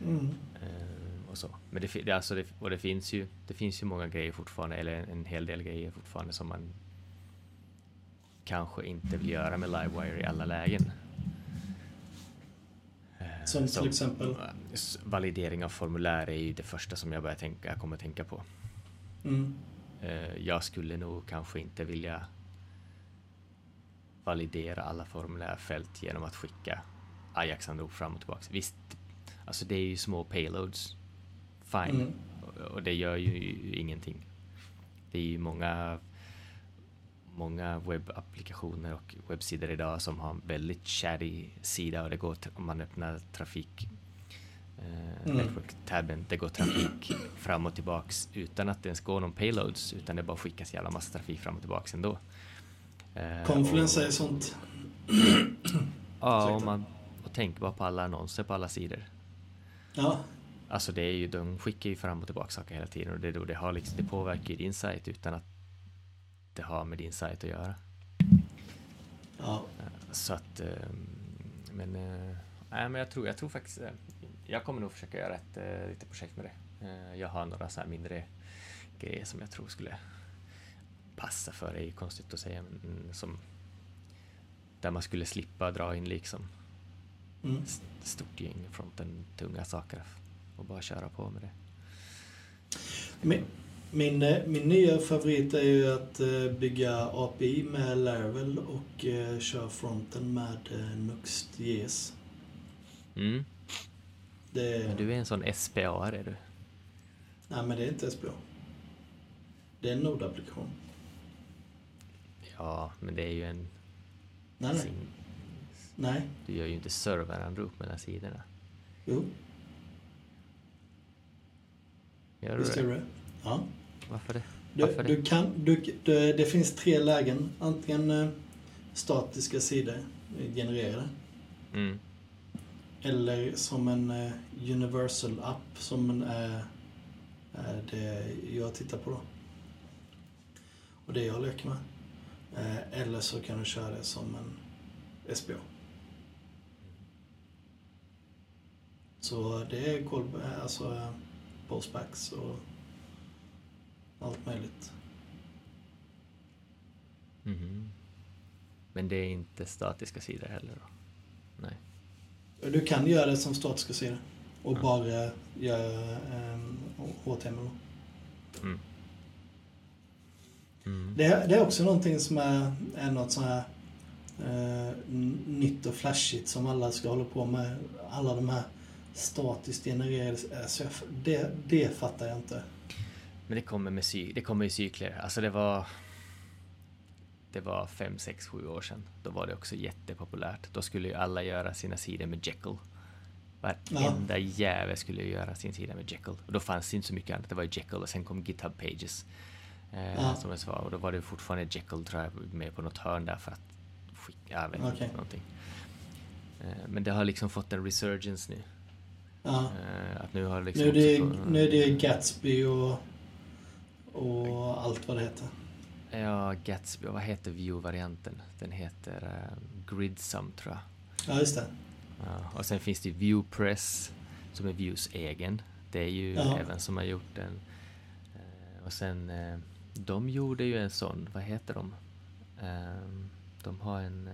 Mm. Eh, och så. Men det, det, alltså det, och det, finns ju, det finns ju många grejer fortfarande, eller en, en hel del grejer fortfarande som man kanske inte vill göra med Livewire i alla lägen. Eh, Som till exempel? eh, s- Validering av formulär är ju det första som jag börjar tänka, jag kommer att tänka på. Mm. Eh, Jag skulle nog kanske inte vilja validera alla formulärfält genom att skicka Ajax-anrop fram och tillbaka. Visst, alltså det är ju små payloads. Fine. Mm. Och- Och det gör ju ingenting. Det är ju många många webbapplikationer och webbsidor idag som har en väldigt chatty sida och det går om man öppnar trafik eh, Mm. network-tabben, det går trafik fram och tillbaks utan att det ens går någon payloads utan det bara skickas jävla massa trafik fram och tillbaks ändå. Eh, Confluence är sånt. Ja, och, man, och tänk bara på alla annonser på alla sidor. Ja. Alltså det är ju, de skickar ju fram och tillbaka saker hela tiden och det, då det, har liksom, det påverkar ju din sajt utan att det har med din sajt att göra. Ja. Så att, ehm, men, eh, nej, men jag tror, jag tror faktiskt, eh, jag kommer nog försöka göra ett eh, litet projekt med det. Eh, Jag har några så här mindre grejer som jag tror skulle passa för, det är ju konstigt att säga, men mm, som där man skulle slippa dra in liksom Mm. st- stort gäng fronten tunga saker och bara köra på med det. Min, min, eh, min nya favorit är ju att eh, bygga API med Laravel och eh, köra fronten med eh, Nuxt.js. Mm. Det, Men du är en sån SPA är du? Nej, men det är inte SPA. Det är en Node-applikation. Ja, men det är ju en... Nej, nej. sin- Nej. Du gör ju inte serveranrop mellan sidorna. Jo, Gör du visst gör du det. Ja. Varför det? Du, Varför det? du kan, du, det, det finns tre lägen. Antingen eh, statiska sidor eh, genererade. Mm. Eller som en eh, universal app som en, är, är det jag tittar på då. Och det jag leker med. Eh, eller så kan du köra det som en SPA. Så det är call, eh, alltså eh, postbacks och allt möjligt. Mhm. Men det är inte statiska sidor heller då? Nej. Du kan göra det som statiska sidor och Ja. bara göra um, HTML. Mm. Mm. Det, det är också någonting som är, är något sånt här eh, nytt och flashigt som alla ska hålla på med. Alla de här statiskt genererade SF. Det, det fattar jag inte. Men det kommer med cy- det kommer i cykler. Alltså det var... Det var fem, sex, sju år sedan. Då var det också jättepopulärt. Då skulle ju alla göra sina sidor med Jekyll. Varenda ja. jävel skulle ju göra sin sida med Jekyll. Och då fanns det inte så mycket annat. Det var ju Jekyll och sen kom GitHub Pages. Eh, ja. Som jag sa. Och då var det fortfarande Jekyll tror jag med på något hörn där för att skicka, jag vet okay. någonting. Eh, men det har liksom fått en resurgence nu. Ja. Eh, att nu har liksom nu, är det, fått, nu är det Gatsby och, och allt vad det heter. Ja, Gatsby. Vad heter View-varianten? Den heter uh, Gridsum, tror jag. Ja, just det. Ja, och sen finns det Viewpress, som är Views egen. Det är ju ja. även som har gjort den. Uh, och sen, uh, de gjorde ju en sån, vad heter de? Uh, de har en...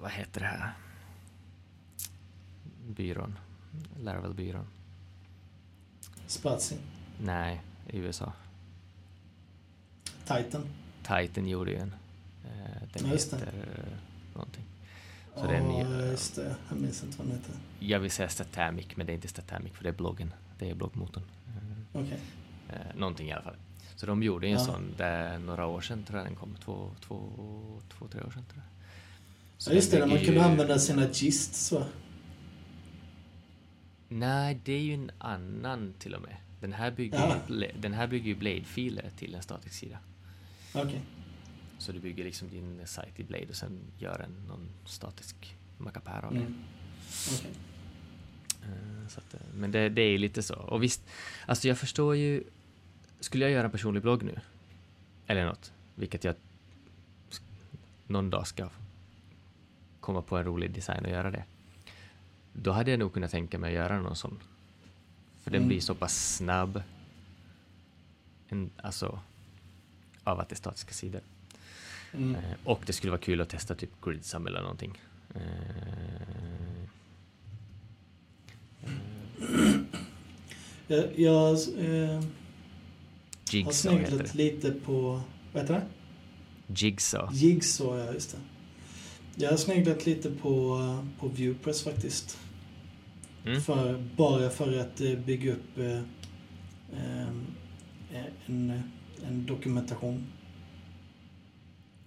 vad heter det här? Byrån. Laravel-byrån. Spazi? Nej, i USA. Titan. Titan gjorde ju en. Eh, den ja, heter det. någonting. Så den, just det. Jag minns inte vad den heter. Jag vill säga Statamic, men det är inte Statamic för det är bloggen. Det är bloggmotorn. Okej. Okay. Eh, någonting i alla fall. Så de gjorde en ja. sån där några år sedan, tror jag den kom. Två, två, två tre år sedan tror jag. Så ja, just det, där man kunde ju... använda sina gists va? Nej, det är ju en annan till och med. Den här bygger, ja. den här bygger ju Blade-filer till en statisk sida. Okay. Så du bygger liksom din sajt i Blade och sen gör en någon statisk mackapär av det. Mm. Okay. Uh, att, eh, men det, det är lite så. Och visst, alltså jag förstår ju... Skulle jag göra en personlig blogg nu, eller något, vilket jag någon dag ska komma på en rolig design och göra det. Då hade jag nog kunnat tänka mig att göra någon sån. För mm. den blir så pass snabb. En, alltså, av att det är statiska sidor. Mm. Eh, och det skulle vara kul att testa typ Gridsum eller någonting. Eh, jag jag eh, har sneglat lite på, vad heter det? Jigsaw. Jigsaw, ja just det. Jag har sneglat lite på, på Viewpress faktiskt. Mm. För, bara för att eh, bygga upp eh, eh, en, en dokumentation.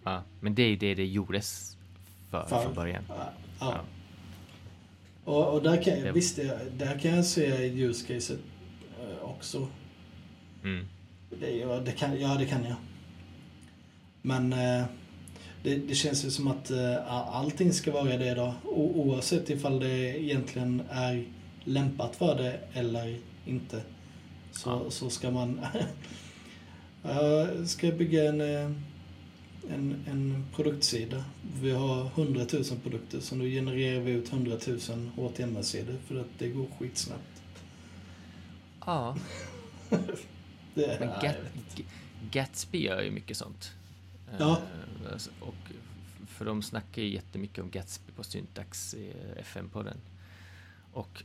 Ja, men det är ju det det gjordes för, för, från början. Ja. ja. Och, och, där kan, det... visst, där kan jag se use caset också. Mm. Det, ja, det kan, ja, det kan jag. Men det, det, känns ju som att allting ska vara det då. O, oavsett ifall det egentligen är lämpat för det eller inte. Så, ja. så ska man... jag ska bygga en, eh, en, en produktsida. Vi har 100 000 produkter så nu genererar vi ut 100 000 HTML-sidor för att det går skitsnabbt. Ja. det Men Gat Gatsby gör ju mycket sånt. Ja. Uh, och för de snackar ju jättemycket om Gatsby på Syntax i FM-podden. Och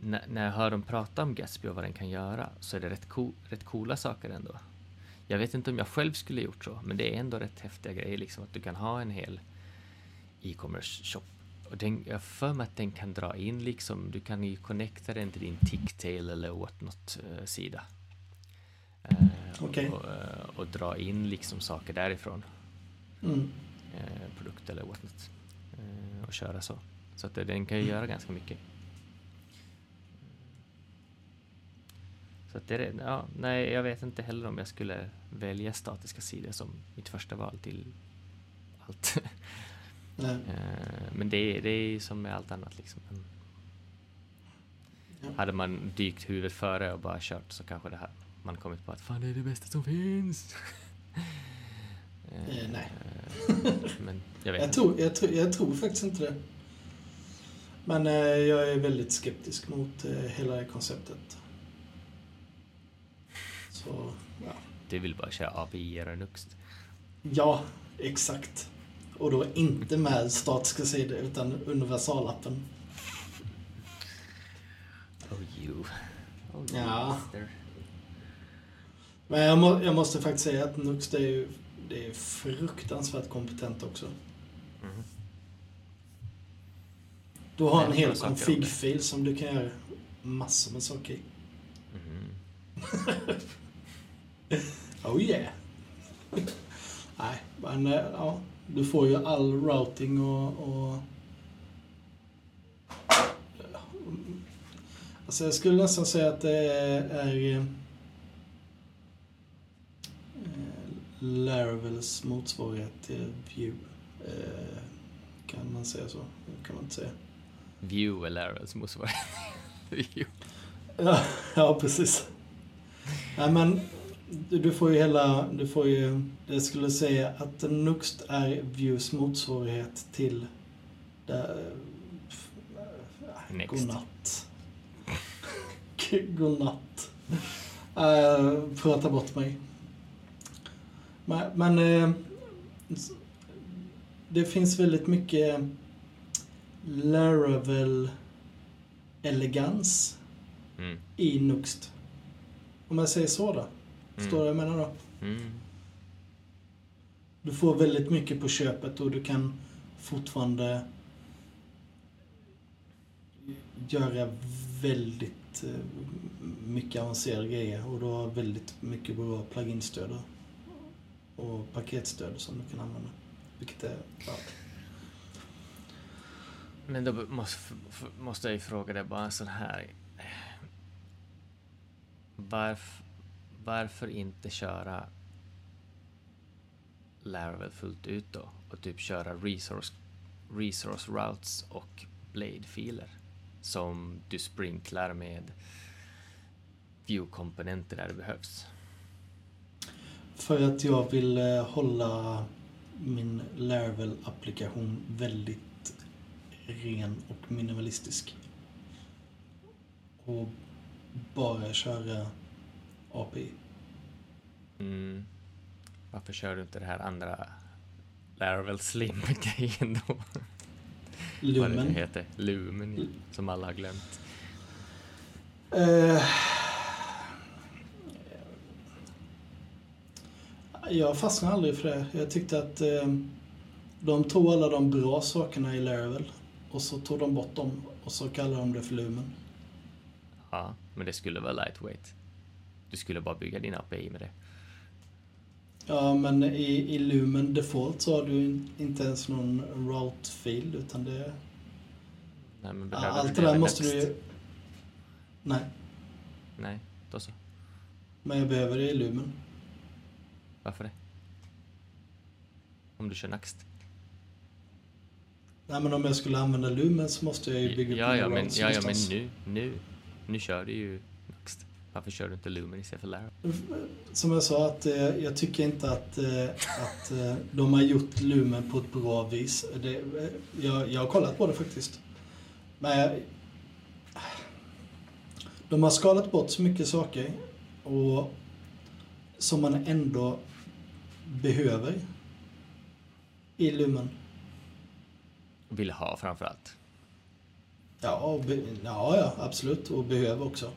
när jag hör dem prata om Gatsby och vad den kan göra så är det rätt, cool, rätt coola saker ändå. Jag vet inte om jag själv skulle gjort så, men det är ändå rätt häftiga grejer, liksom att du kan ha en hel e-commerce shop. Och den, jag för mig att den kan dra in liksom, du kan ju connecta den till din Ticktail eller Whatnot-sida. Uh, okay. och, uh, och, dra in liksom saker därifrån. Mm. Uh, produkt eller Whatnot. och köra så. Så att den kan ju mm. göra ganska mycket. Så det är, ja, nej, jag vet inte heller om jag skulle välja statiska sidor som mitt första val till allt. Nej. Eh, men det, det är som med allt annat. Liksom. Ja. Hade man dykt huvudet före och bara kört så kanske det här, man kommit på att fan det är det bästa som finns. eh, nej. men jag vet jag tror, jag, tror, jag tror faktiskt inte det. Men eh, jag är väldigt skeptisk mot eh, hela det konceptet. Så, ja. Du vill bara köra API och Nuxt? Ja, exakt. Och då inte med statiska sidor utan universalappen. Oh you. Oh, ja. Men jag, må, jag, måste faktiskt säga att Nuxt är ju det är fruktansvärt kompetent också. Mm. Du har en hel config-fil som du kan göra massor med saker i. Mm. oh yeah. Nej, men eh, ja. Du får ju all routing och... och alltså jag skulle nästan säga att det är, är eh, Laravels motsvarighet till View. Eh, kan man säga så? kan man inte säga. View är Laravels motsvarighet. View. Ja, ja, precis. Nej, men du, får ju hela, du får ju, jag skulle säga att Nuxt är Views motsvarighet till där, Next. Godnatt. Godnatt. Uh, prata bort mig. Men, men eh, det finns väldigt mycket Laravel-elegans Mm. i Nuxt. Om jag säger så då. Förstår du vad jag menar då? Mm. Du får väldigt mycket på köpet och du kan fortfarande göra väldigt eh, mycket avancerade grejer och du har väldigt mycket bra pluginstöd och paketstöd som du kan använda. Vilket är bra. Men då måste, måste jag ju fråga dig bara en sån här... Varf, varför inte köra Laravel fullt ut då och typ köra resource, resource routes och blade-filer som du sprinklar med view-komponenter där det behövs? För att jag vill eh, hålla min Laravel-applikation väldigt ren och minimalistisk. Och bara köra API. Mm. Varför kör du inte det här andra Laravel Slim-grejen då? Vad det Lumen. heter. Lumen, som alla har glömt. Eh, jag fastnade aldrig för det. Jag tyckte att eh, de tog alla de bra sakerna i Laravel och så tog de bort dem och så kallade de det för Lumen. Ja, men det skulle vara lightweight. Du skulle bara bygga din API med det. Ja, men i, i Lumen Default så har du inte ens någon route-fil utan det... Nej, men Ja, allt du det där måste du Next? ju... Nej, Nej, då så. men jag behöver det i Lumen. Varför det? Om du kör Next? Nej, men om jag skulle använda Lumen så måste jag ju bygga upp Ja, ja, men, ja, ja, men nu, nu, nu kör du ju. Varför kör du inte Lumen istället för Laravel? Som jag sa, att, eh, jag tycker inte att, eh, att eh, de har gjort Lumen på ett bra vis. Det, eh, jag, jag har kollat på det faktiskt. Men jag, de har skalat bort så mycket saker och som man ändå behöver i Lumen. Vill ha framförallt. Ja, ja, ja, absolut. Och behöver också.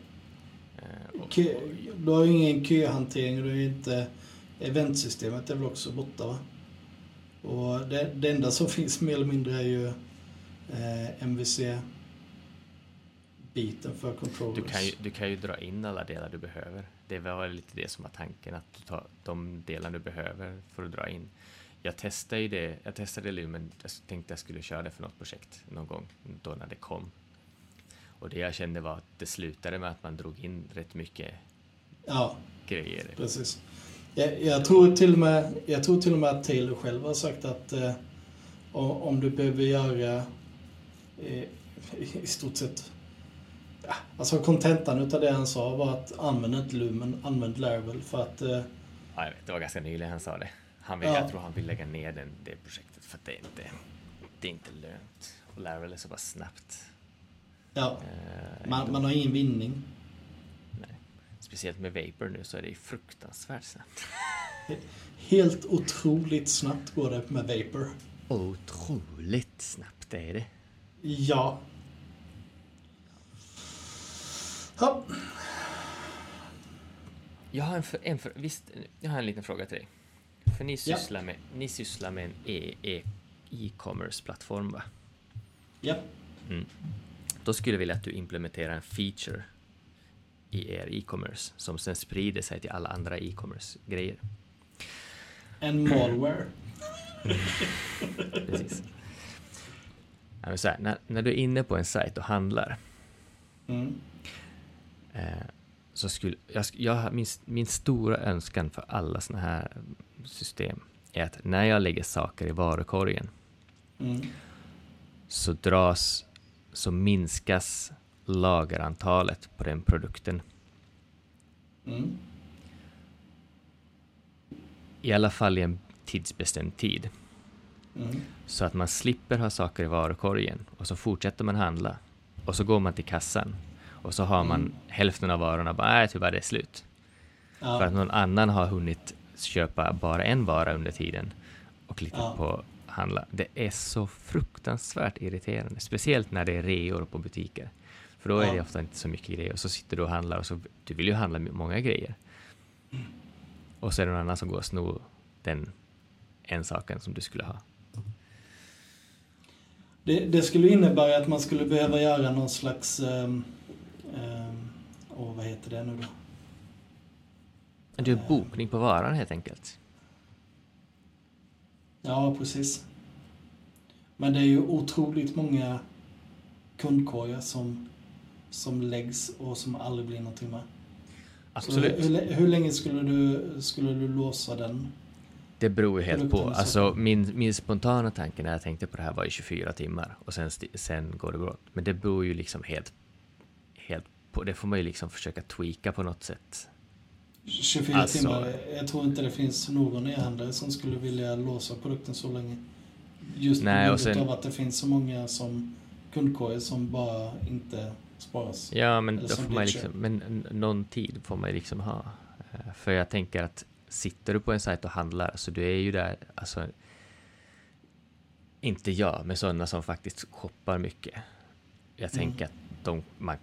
Eh, Kö, du har ju ingen köhantering och du har ju inte... Eventsystemet är väl också borta va? Och det, det enda som finns mer eller mindre är ju eh, MVC-biten för controllers. Du kan, ju, du kan ju dra in alla delar du behöver. Det var lite det som var tanken, att du tar de delar du behöver för att dra in. Jag testade ju det, jag testade Lumen, jag tänkte jag skulle köra det för något projekt någon gång, då när det kom. Och det jag kände var att det slutade med att man drog in rätt mycket Ja, grejer. precis. Jag, jag, tror till och med, jag tror till och med att Taylor själv har sagt att eh, om, du behöver göra eh, i stort sett Ja, alltså kontentan utav det han sa var att använd inte Lumen, använd Laravel för att eh, Ja, jag vet, det var ganska nyligen han sa det. Han vill, Ja. Jag tror han vill lägga ner den, det projektet för att det är inte, det är inte lönt. Och Laravel är så pass snabbt. Ja, Eh, man, man har ingen vinning. Nej. Speciellt med Vapor nu så är det ju fruktansvärt snabbt. Helt otroligt snabbt går det med Vapor. Otroligt snabbt är det. Ja. Ja, Jag har en, för, en för, visst, jag har en liten fråga till dig. För ni Ja. sysslar med, ni sysslar med en e- e- e-commerce-plattform va? ja. Mm. Då skulle jag vilja att du implementerar en feature i er e-commerce som sen sprider sig till alla andra e-commerce-grejer. En malware. Precis. Ja, men så här, när, när du är inne på en sajt och handlar Mm. eh, så skulle jag, jag min, min stora önskan för alla såna här system är att när jag lägger saker i varukorgen Mm. så dras, så minskas lagerantalet på den produkten. Mm. I alla fall i en tidsbestämd tid. Mm. Så att man slipper ha saker i varukorgen och så fortsätter man handla. Och så går man till kassan och så har man Mm. hälften av varorna bara, nej tyvärr det är slut. Ja. För att någon annan har hunnit köpa bara en vara under tiden och klickat Ja. på handla. Det är så fruktansvärt irriterande, speciellt när det är reor på butiker. För då är det ofta inte så mycket grejer och så sitter du och handlar och så, du vill ju handla många grejer. Och så är det någon annan som går och snor den en saken som du skulle ha. Det, det skulle innebära att man skulle behöva göra någon slags... Um, åh, vad heter det nu då? Du är bokning på varan helt enkelt. Ja, precis. Men det är ju otroligt många kundkorgar som, som läggs och som aldrig blir någonting med. Absolut. Hur, hur, länge skulle du, skulle du låsa den? Det beror ju helt på. Alltså, min, min spontana tanke när jag tänkte på det här var i 24 timmar och sen, sen går det bra. Men det beror ju liksom helt, helt på. Det får man ju liksom försöka tweaka på något sätt. 24 Alltså- timmar? Jag tror inte det finns någon e-handlare som skulle vilja låsa produkten så länge. Just Nej, på grund sen- av att det finns så många som kundkorgar som bara inte sparas. Ja, men då får man liksom, men någon tid får man ju liksom ha. Eh, För jag tänker att sitter du på en sajt och handlar så du är ju där, alltså inte jag, men sådana som faktiskt shoppar mycket. Jag Mm. tänker att de, man,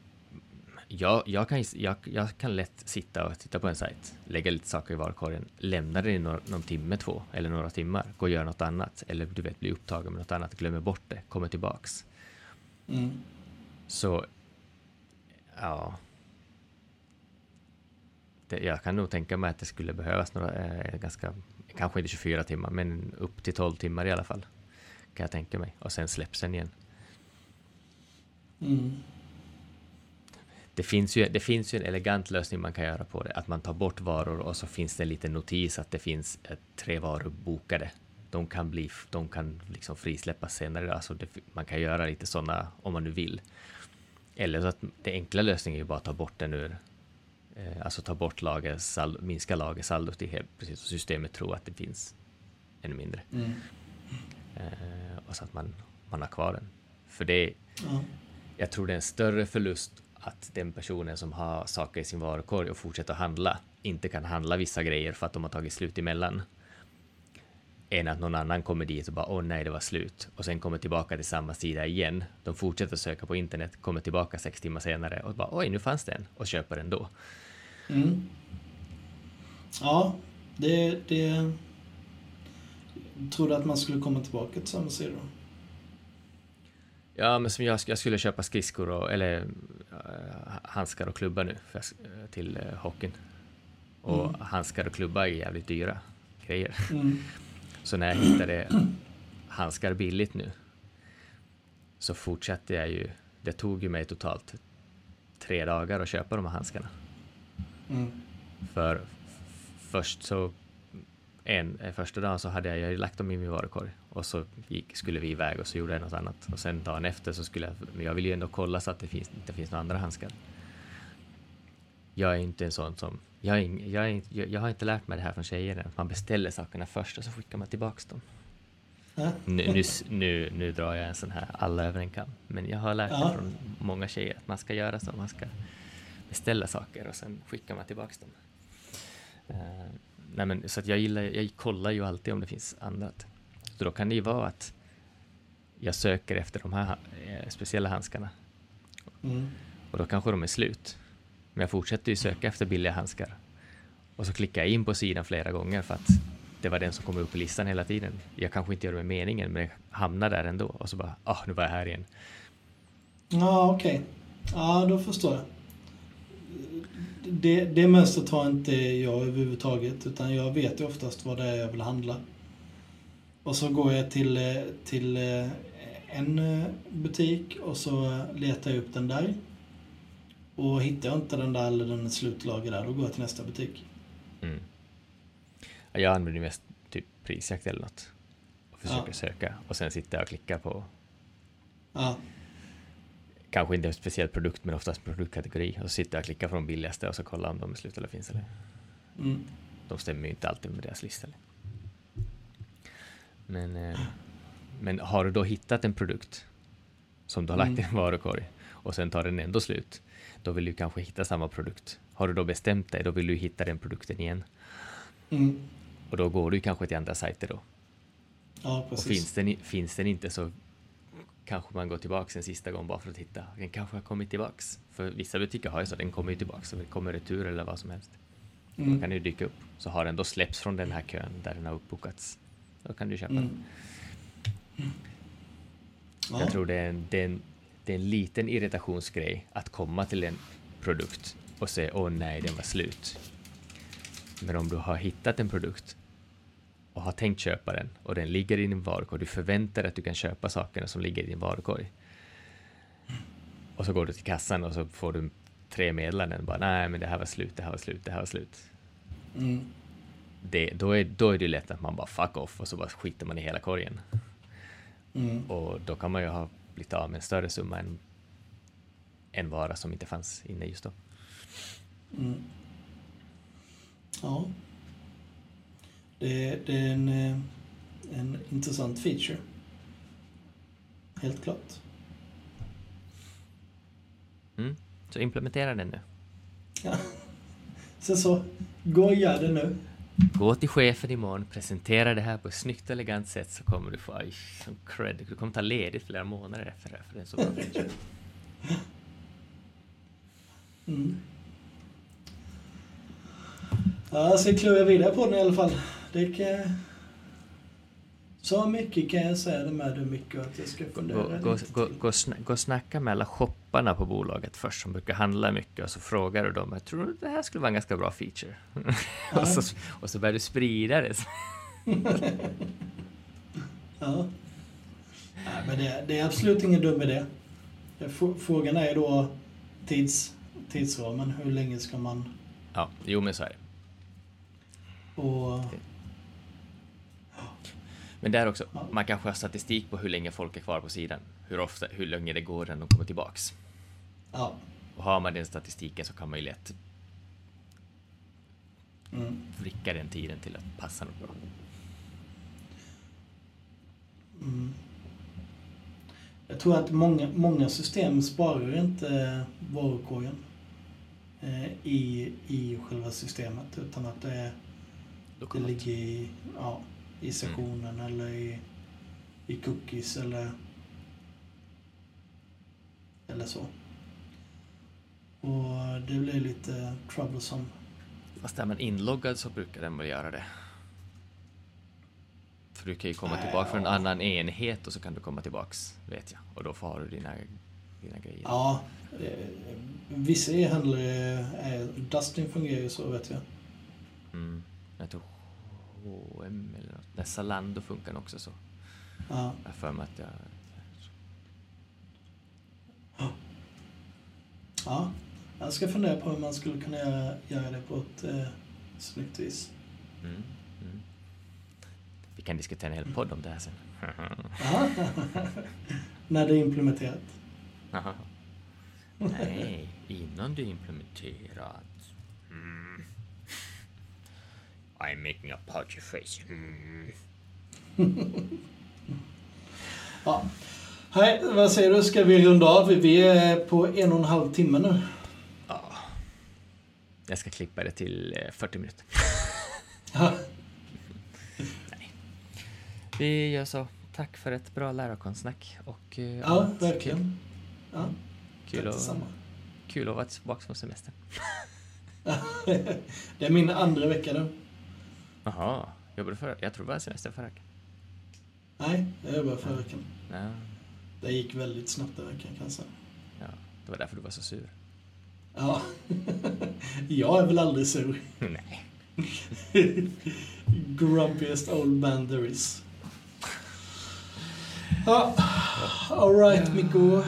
jag, jag, kan, jag, jag kan lätt sitta och titta på en sajt, lägga lite saker i varukorgen, lämna det i någon, någon timme, två eller några timmar, gå och göra något annat eller du vet bli upptagen med något annat, glömmer bort det, kommer tillbaks. Mm. Så, ja. Det, jag kan nog tänka mig att det skulle behövas några, eh, ganska, kanske inte 24 timmar, men upp till 12 timmar i alla fall. Kan jag tänka mig. Och sen släpps den igen. Mm. Det finns, ju, det finns ju en elegant lösning man kan göra på det. Att man tar bort varor och så finns det en liten notis att det finns eh, tre varor bokade. De kan, bli, de kan liksom frisläppas senare. Alltså det, man kan göra lite sådana om man nu vill. Eller så att det enkla lösningen är ju bara att ta bort den ur eh, Alltså ta bort lagersal, minska lagersaldot i precis och systemet tror att det finns ännu mindre. Mm. Eh, och så att man, man har kvar den. För det, Ja. jag tror det är en större förlust att den personen som har saker i sin varukorg och fortsätter handla inte kan handla vissa grejer för att de har tagit slut emellan. Än att någon annan kommer dit och bara åh nej det var slut och sen kommer tillbaka till samma sida igen. De fortsätter söka på internet, kommer tillbaka sex timmar senare och bara oj nu fanns det en och köper den då. Mm. Ja, det, det... Tror du att man skulle komma tillbaka till samma sida? Ja, men som jag, jag skulle köpa skridskor och, eller uh, handskar och klubba nu för, eh, till uh, hockeyn. Och Mm. handskar och klubba är jävligt dyra grejer. Mm. Så när jag hittade handskar billigt nu så fortsatte jag ju. Det tog ju mig totalt tre dagar att köpa de här handskarna. Mm. För först så en, eh, första dagen så hade jag, jag hade lagt dem i min varukorg och så gick, skulle vi iväg och så gjorde jag något annat. Och sen dagen efter så skulle jag, men jag vill ju ändå kolla så att det finns, inte finns några andra handskar. Jag är inte en sån som, jag, är, jag, är, jag, har inte lärt mig det här från tjejer än, att man beställer sakerna först och så skickar man tillbaks dem. Nu, nu, nu, nu drar jag en sån här alla över en kam. Men jag har lärt mig Ja. från många tjejer att man ska göra så. Man ska beställa saker och sen skickar man tillbaks dem. Eh, nej men, så att jag gillar, jag kollar ju alltid om det finns annat. Så då kan det ju vara att jag söker efter de här eh, speciella handskarna Mm. och då kanske de är slut. Men jag fortsätter ju söka efter billiga handskar. Och så klickar jag in på sidan flera gånger för att det var den som kom upp i listan hela tiden. Jag kanske inte gör det med meningen, men jag hamnar där ändå. Och så bara, ah, nu var jag här igen. Ja, okej. Ja, då förstår jag. Det, det mönstret har inte jag överhuvudtaget, utan jag vet ju oftast vad det är jag vill handla. Och så går jag till, eh, till eh, en eh, butik och så letar jag upp den där. Och hittar jag inte den där eller den slutlager där, då går jag till nästa butik. Mm. Ja, Jag använder mest typ prisjakt eller något. Och försöker Ja. söka. Och sen sitter jag och klickar på, Ja, kanske inte en speciell produkt, men oftast produktkategori. Och så sitter jag och klickar på de billigaste och så kollar om de är slut eller finns. Eller. mm, De stämmer ju inte alltid med deras lista. Eller. Men, eh, men har du då hittat en produkt som du har lagt i Mm. en varukorg och sen tar den ändå slut, då vill du kanske hitta samma produkt. Har du då bestämt dig, då vill du hitta den produkten igen. mm. Och då går du kanske till andra sajter då. Ja, Och precis. finns den, finns den inte så kanske man går tillbaka en sista gång bara för att hitta. Den kanske har kommit tillbaks. För vissa butiker har ju så, den kommer ju tillbaks och det kommer retur eller vad som helst. Då Mm, kan det ju dyka upp. Så har den då släppts från den här kön där den har uppbokats, då kan du köpa den. mm. Ja, Jag tror det är, en, det, är en, det är en liten irritationsgrej att komma till en produkt och säga åh nej, den var slut. Men om du har hittat en produkt och har tänkt köpa den och den ligger i din varukorg, du förväntar dig att du kan köpa sakerna som ligger i din varukorg. Och så går du till kassan och så får du tre meddelanden bara nej men det här var slut, det här var slut, det här var slut. mm, Det, då, är, då är det lätt att man bara fuck off och så bara skiter man i hela korgen. mm. Och då kan man ju ha blivit av med en större summa än en vara som inte fanns inne just då. Mm. Ja. Det, det är en, eh, en intressant feature. Helt klart. Mm. Så implementera den nu. Ja. Så så, gör det nu. Gå till chefen imorgon, presentera det här på ett snyggt och elegant sätt så kommer du få aj, som cred. Du kommer ta ledigt flera månader efter det här, för det är så bra feature. Mm. Ja, jag ska klura vidare på den i alla fall. Det kan... Så mycket kan jag säga det med du mycket att jag ska fundera Gå, gå, lite gå, till. gå, gå och snacka med alla shopparna på bolaget först som brukar handla mycket och så frågar du dem, jag tror det här skulle vara en ganska bra feature. Ja. och, så, och så börjar du sprida det. Ja. Nej, men det, det är absolut ingen dum idé. Frågan är då tids, tidsramen. Hur länge ska man... Ja, jo men så är det. Och, Men där också, man kanske har statistik på hur länge folk är kvar på sidan. Hur ofta, hur länge det går innan de kommer tillbaks. ja. Och har man den statistiken så kan man ju lätt Mm, vricka den tiden till att passa något bra. mm. Jag tror att många, många system sparar inte varukorgen eh, i, i själva systemet utan att det, det ligger i, ja, i sektionen eller i, i cookies eller, eller så. Och det blir lite troublesome. Fast är man inloggad så brukar den väl göra det. För du kan ju komma Nej, tillbaka från en annan enhet och så kan du komma tillbaks, vet jag. Och då får du dina, dina grejer. Ja, eh, vissa e-handlare. Dustin fungerar ju så vet jag. Mm. Jag tror H&M eller något. Nej, Zalando funkar också så. Ja, Jag för mig att jag... ja. Jag ska fundera på hur man skulle kunna göra, göra det på ett eh, snyggt vis. Mm. Mm. Vi kan diskutera en hel podd om det här sen. När det är implementerat. Nej, innan du implementerat. Mm. I'm making a pouchy face. Mm. Ja. Hej, vad säger du? Ska vi runda av? Vi är på en och en halv timme nu. Ja. Jag ska klippa det till eh, 40 minuter. Ja, Vi gör så. Tack för ett bra lärarkonstsnack. Och, eh, ja verkligen. Ja, Kul, kul, att, kul att vara tillbaka från semestern. Det är min andra vecka nu. Jaha, jobbade du förra? Jag tror det var semester förra veckan. Nej, jag jobbade förra veckan. Ja, Det gick väldigt snabbt den veckan kan jag säga. ja, det var därför du var så sur. Ja. Jag är väl aldrig sur. Nej. Grumpiest old man there is. Ja, alright Mikko.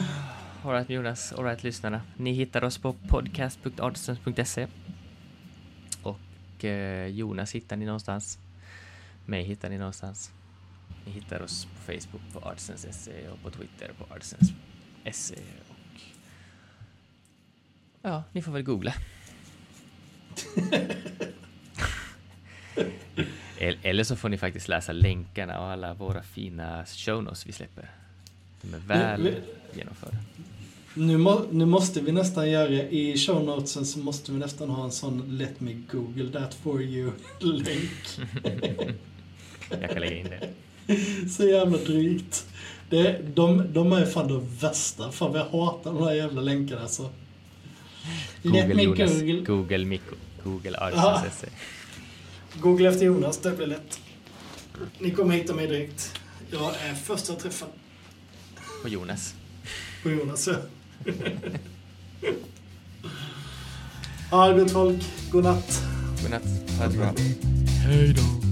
Alright Jonas, alright lyssnarna. Ni hittar oss på podcast.artsense.se och eh, Jonas hittar ni någonstans. Mig hittar ni någonstans. Ni hittar oss på Facebook på artsense.se och på Twitter på artsense.se och ja, ni får väl googla. Eller så får ni faktiskt läsa länkarna och alla våra fina show notes vi släpper. De är väl genomförda. Nu, må, nu, måste vi nästan göra, i show notesen så måste vi nästan ha en sån Let me google that for you-länk. Jag kan lägga in det. Så jävla drygt. Det, de, de är fan de värsta. Fan jag hatar de här jävla länkarna alltså. Google Let me Jonas, google. Google Mikko. Google Arts.se. Google efter Jonas, det blir lätt. Ni kommer hitta mig direkt. Jag är första träffen. På Jonas. På Jonas, ja. Ja, gott folk. God natt. God natt. Hej då.